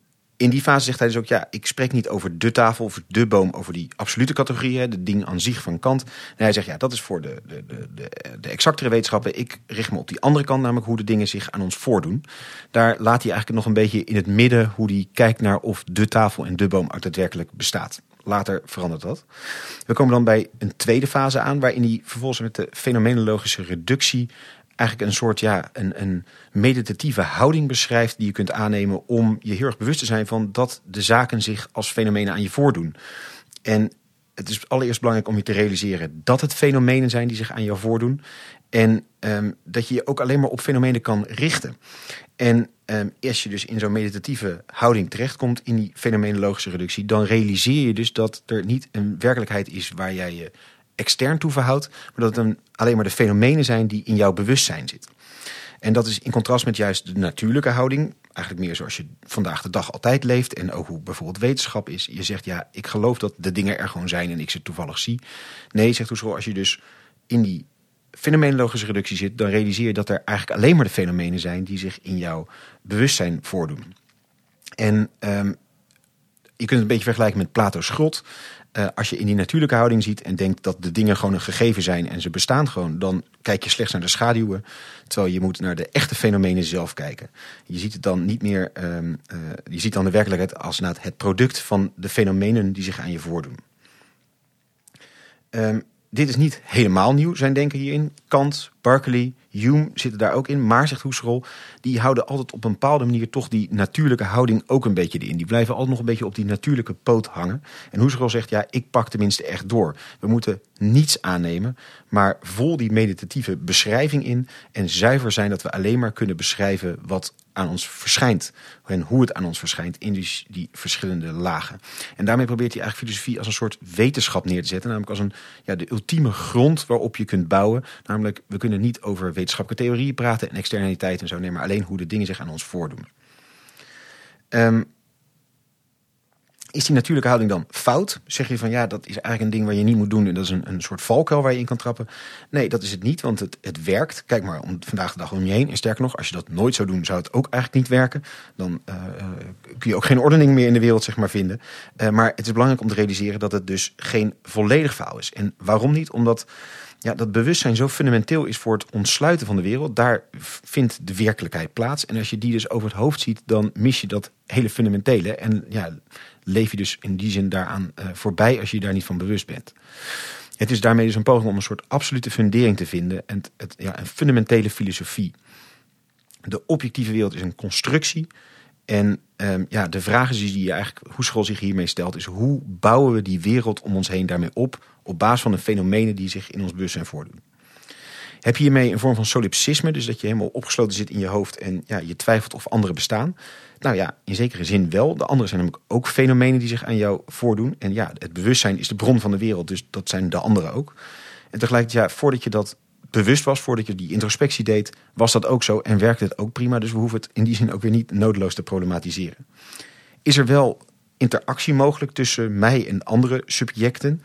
in die fase zegt hij dus ook, ja, ik spreek niet over de tafel of de boom, over die absolute categorieën, de ding aan zich van Kant. En hij zegt, ja, dat is voor de, de, de, de, de exactere wetenschappen. Ik richt me op die andere kant, namelijk hoe de dingen zich aan ons voordoen. Daar laat hij eigenlijk nog een beetje in het midden hoe hij kijkt naar of de tafel en de boom ook daadwerkelijk bestaat. Later verandert dat. We komen dan bij een tweede fase aan, waarin hij vervolgens met de fenomenologische reductie eigenlijk een soort ja, een, een meditatieve houding beschrijft die je kunt aannemen om je heel erg bewust te zijn van dat de zaken zich als fenomenen aan je voordoen. En het is allereerst belangrijk om je te realiseren dat het fenomenen zijn die zich aan jou voordoen. En ehm, dat je je ook alleen maar op fenomenen kan richten. En ehm, als je dus in zo'n meditatieve houding terechtkomt in die fenomenologische reductie, dan realiseer je dus dat er niet een werkelijkheid is waar jij je extern toe verhoudt, maar dat het een, alleen maar de fenomenen zijn die in jouw bewustzijn zitten. En dat is in contrast met juist de natuurlijke houding. Eigenlijk meer zoals je vandaag de dag altijd leeft. En ook hoe bijvoorbeeld wetenschap is. Je zegt ja, ik geloof dat de dingen er gewoon zijn en ik ze toevallig zie. Nee, zegt Husserl, als je dus in die fenomenologische reductie zit, dan realiseer je dat er eigenlijk alleen maar de fenomenen zijn die zich in jouw bewustzijn voordoen. En ehm, je kunt het een beetje vergelijken met Plato's grot. Uh, als je in die natuurlijke houding ziet en denkt dat de dingen gewoon een gegeven zijn en ze bestaan gewoon, dan kijk je slechts naar de schaduwen. Terwijl je moet naar de echte fenomenen zelf kijken. Je ziet het dan niet meer, um, uh, je ziet dan de werkelijkheid als het product van de fenomenen die zich aan je voordoen. Um, dit is niet helemaal nieuw, zijn denken hierin. Kant, Berkeley, Hume zitten daar ook in. Maar, zegt Husserl, die houden altijd op een bepaalde manier toch die natuurlijke houding ook een beetje in. Die blijven altijd nog een beetje op die natuurlijke poot hangen. En Husserl zegt, ja, ik pak tenminste echt door. We moeten niets aannemen, maar vol die meditatieve beschrijving in. En zuiver zijn dat we alleen maar kunnen beschrijven wat aan ons verschijnt. En hoe het aan ons verschijnt in die, die verschillende lagen. En daarmee probeert hij eigenlijk filosofie als een soort wetenschap neer te zetten. Namelijk als een, ja, de ultieme grond waarop je kunt bouwen. Namelijk, we kunnen niet over wetenschappelijke theorieën praten en externaliteit en zo. Nee, maar alleen hoe de dingen zich aan ons voordoen. Um, is die natuurlijke houding dan fout? Zeg je van ja, dat is eigenlijk een ding waar je niet moet doen en dat is een, een soort valkuil waar je in kan trappen? Nee, dat is het niet, want het, het werkt. Kijk maar om, vandaag de dag om je heen. En sterker nog, als je dat nooit zou doen, zou het ook eigenlijk niet werken. Dan uh, kun je ook geen ordening meer in de wereld zeg maar, vinden. Uh, maar het is belangrijk om te realiseren dat het dus geen volledig faal is. En waarom niet? Omdat ja, dat bewustzijn zo fundamenteel is voor het ontsluiten van de wereld. Daar vindt de werkelijkheid plaats. En als je die dus over het hoofd ziet, dan mis je dat hele fundamentele. En ja, leef je dus in die zin daaraan uh, voorbij als je je daar niet van bewust bent. Het is daarmee dus een poging om een soort absolute fundering te vinden. En het, ja, een fundamentele filosofie. De objectieve wereld is een constructie. En um, ja, de vraag is die je eigenlijk, hoe school zich hiermee stelt, is hoe bouwen we die wereld om ons heen daarmee op, op basis van de fenomenen die zich in ons bewustzijn voordoen. Heb je hiermee een vorm van solipsisme, dus dat je helemaal opgesloten zit in je hoofd en ja, je twijfelt of anderen bestaan? Nou ja, in zekere zin wel. De anderen zijn namelijk ook fenomenen die zich aan jou voordoen. En ja, het bewustzijn is de bron van de wereld, dus dat zijn de anderen ook. En tegelijkertijd, ja, voordat je dat bewust was, voordat je die introspectie deed, was dat ook zo en werkte het ook prima. Dus we hoeven het in die zin ook weer niet nodeloos te problematiseren. Is er wel interactie mogelijk tussen mij en andere subjecten?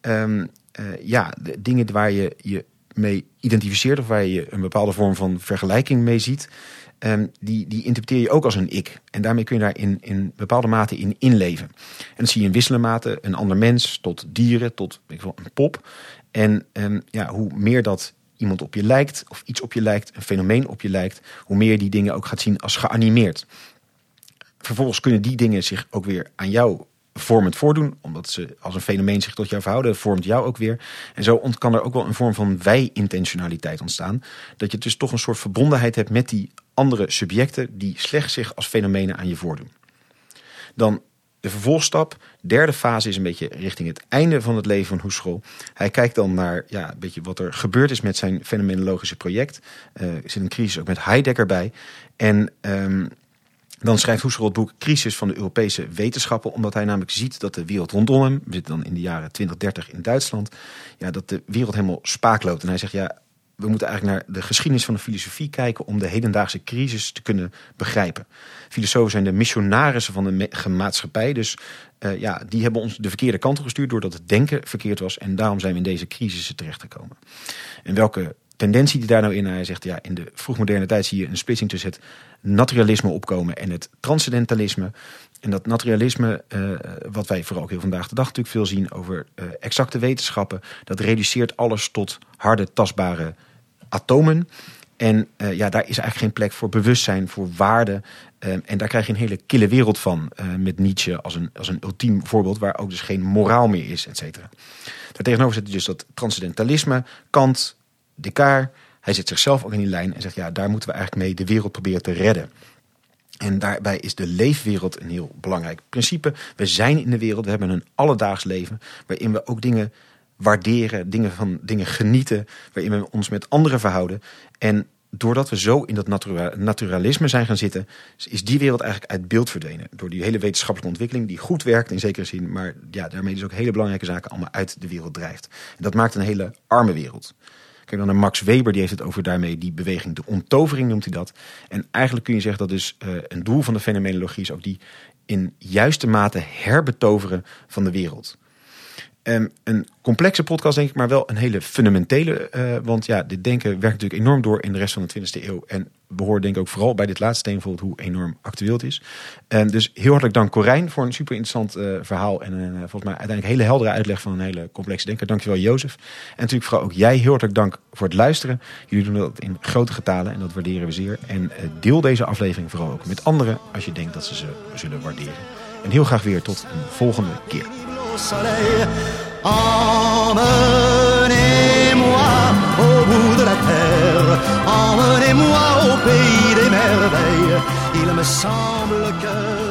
Um, uh, ja, de dingen waar je je mee identificeert of waar je een bepaalde vorm van vergelijking mee ziet, um, die, die interpreteer je ook als een ik. En daarmee kun je daar in, in bepaalde mate in inleven. En dat zie je in wisselende mate, een ander mens tot dieren, tot ik wil, een pop. En um, ja, hoe meer dat iemand op je lijkt, of iets op je lijkt, een fenomeen op je lijkt, hoe meer je die dingen ook gaat zien als geanimeerd. Vervolgens kunnen die dingen zich ook weer aan jou vormend voordoen, omdat ze als een fenomeen zich tot jou verhouden, vormt jou ook weer. En zo kan er ook wel een vorm van wij-intentionaliteit ontstaan. Dat je dus toch een soort verbondenheid hebt met die andere subjecten die slechts zich als fenomenen aan je voordoen. Dan de vervolgstap, derde fase is een beetje richting het einde van het leven van Husserl. Hij kijkt dan naar ja, een beetje wat er gebeurd is met zijn fenomenologische project. Er zit een crisis ook met Heidegger bij. En um, dan schrijft Husserl het boek Crisis van de Europese wetenschappen, omdat hij namelijk ziet dat de wereld rondom hem, we zitten dan in de jaren 2030 in Duitsland, ja, dat de wereld helemaal spaak loopt. En hij zegt, ja, we moeten eigenlijk naar de geschiedenis van de filosofie kijken om de hedendaagse crisis te kunnen begrijpen. Filosofen zijn de missionarissen van de maatschappij, dus uh, ja, die hebben ons de verkeerde kant op gestuurd doordat het denken verkeerd was en daarom zijn we in deze crisissen terechtgekomen. En welke tendentie die daar nou in. Hij zegt ja, in de vroegmoderne tijd zie je een splitsing tussen het naturalisme opkomen en het transcendentalisme. En dat naturalisme, uh, wat wij vooral ook heel vandaag de dag natuurlijk veel zien over uh, exacte wetenschappen, dat reduceert alles tot harde, tastbare atomen. En uh, ja, daar is eigenlijk geen plek voor bewustzijn, voor waarde. Uh, en daar krijg je een hele kille wereld van. Uh, met Nietzsche als een, als een ultiem voorbeeld, waar ook dus geen moraal meer is, et cetera. Daartegenover zit dus dat transcendentalisme, Kant, Descartes, hij zet zichzelf ook in die lijn en zegt ja, daar moeten we eigenlijk mee de wereld proberen te redden. En daarbij is de leefwereld een heel belangrijk principe. We zijn in de wereld, we hebben een alledaags leven waarin we ook dingen waarderen, dingen, van, dingen genieten, waarin we ons met anderen verhouden. En doordat we zo in dat naturalisme zijn gaan zitten, is die wereld eigenlijk uit beeld verdwenen. Door die hele wetenschappelijke ontwikkeling, die goed werkt in zekere zin, maar ja, daarmee dus ook hele belangrijke zaken allemaal uit de wereld drijft. En dat maakt een hele arme wereld. Kijk dan naar Max Weber, die heeft het over daarmee die beweging, de onttovering noemt hij dat. En eigenlijk kun je zeggen dat dus uh, een doel van de fenomenologie is ook die in juiste mate herbetoveren van de wereld. Um, een complexe podcast, denk ik, maar wel een hele fundamentele. Uh, want ja, dit denken werkt natuurlijk enorm door in de rest van de 20e eeuw. En we horen denk ik ook vooral bij dit laatste bijvoorbeeld hoe enorm actueel het is. En dus heel hartelijk dank Corijn voor een super interessant uh, verhaal. En uh, volgens mij uiteindelijk hele heldere uitleg van een hele complexe denker. Dankjewel Jozef. En natuurlijk vooral ook jij heel hartelijk dank voor het luisteren. Jullie doen dat in grote getalen en dat waarderen we zeer. En deel deze aflevering vooral ook met anderen als je denkt dat ze ze zullen waarderen. En heel graag weer tot een volgende keer. Emmenez-moi au bout de la terre, emmenez-moi au pays des merveilles. Il me semble que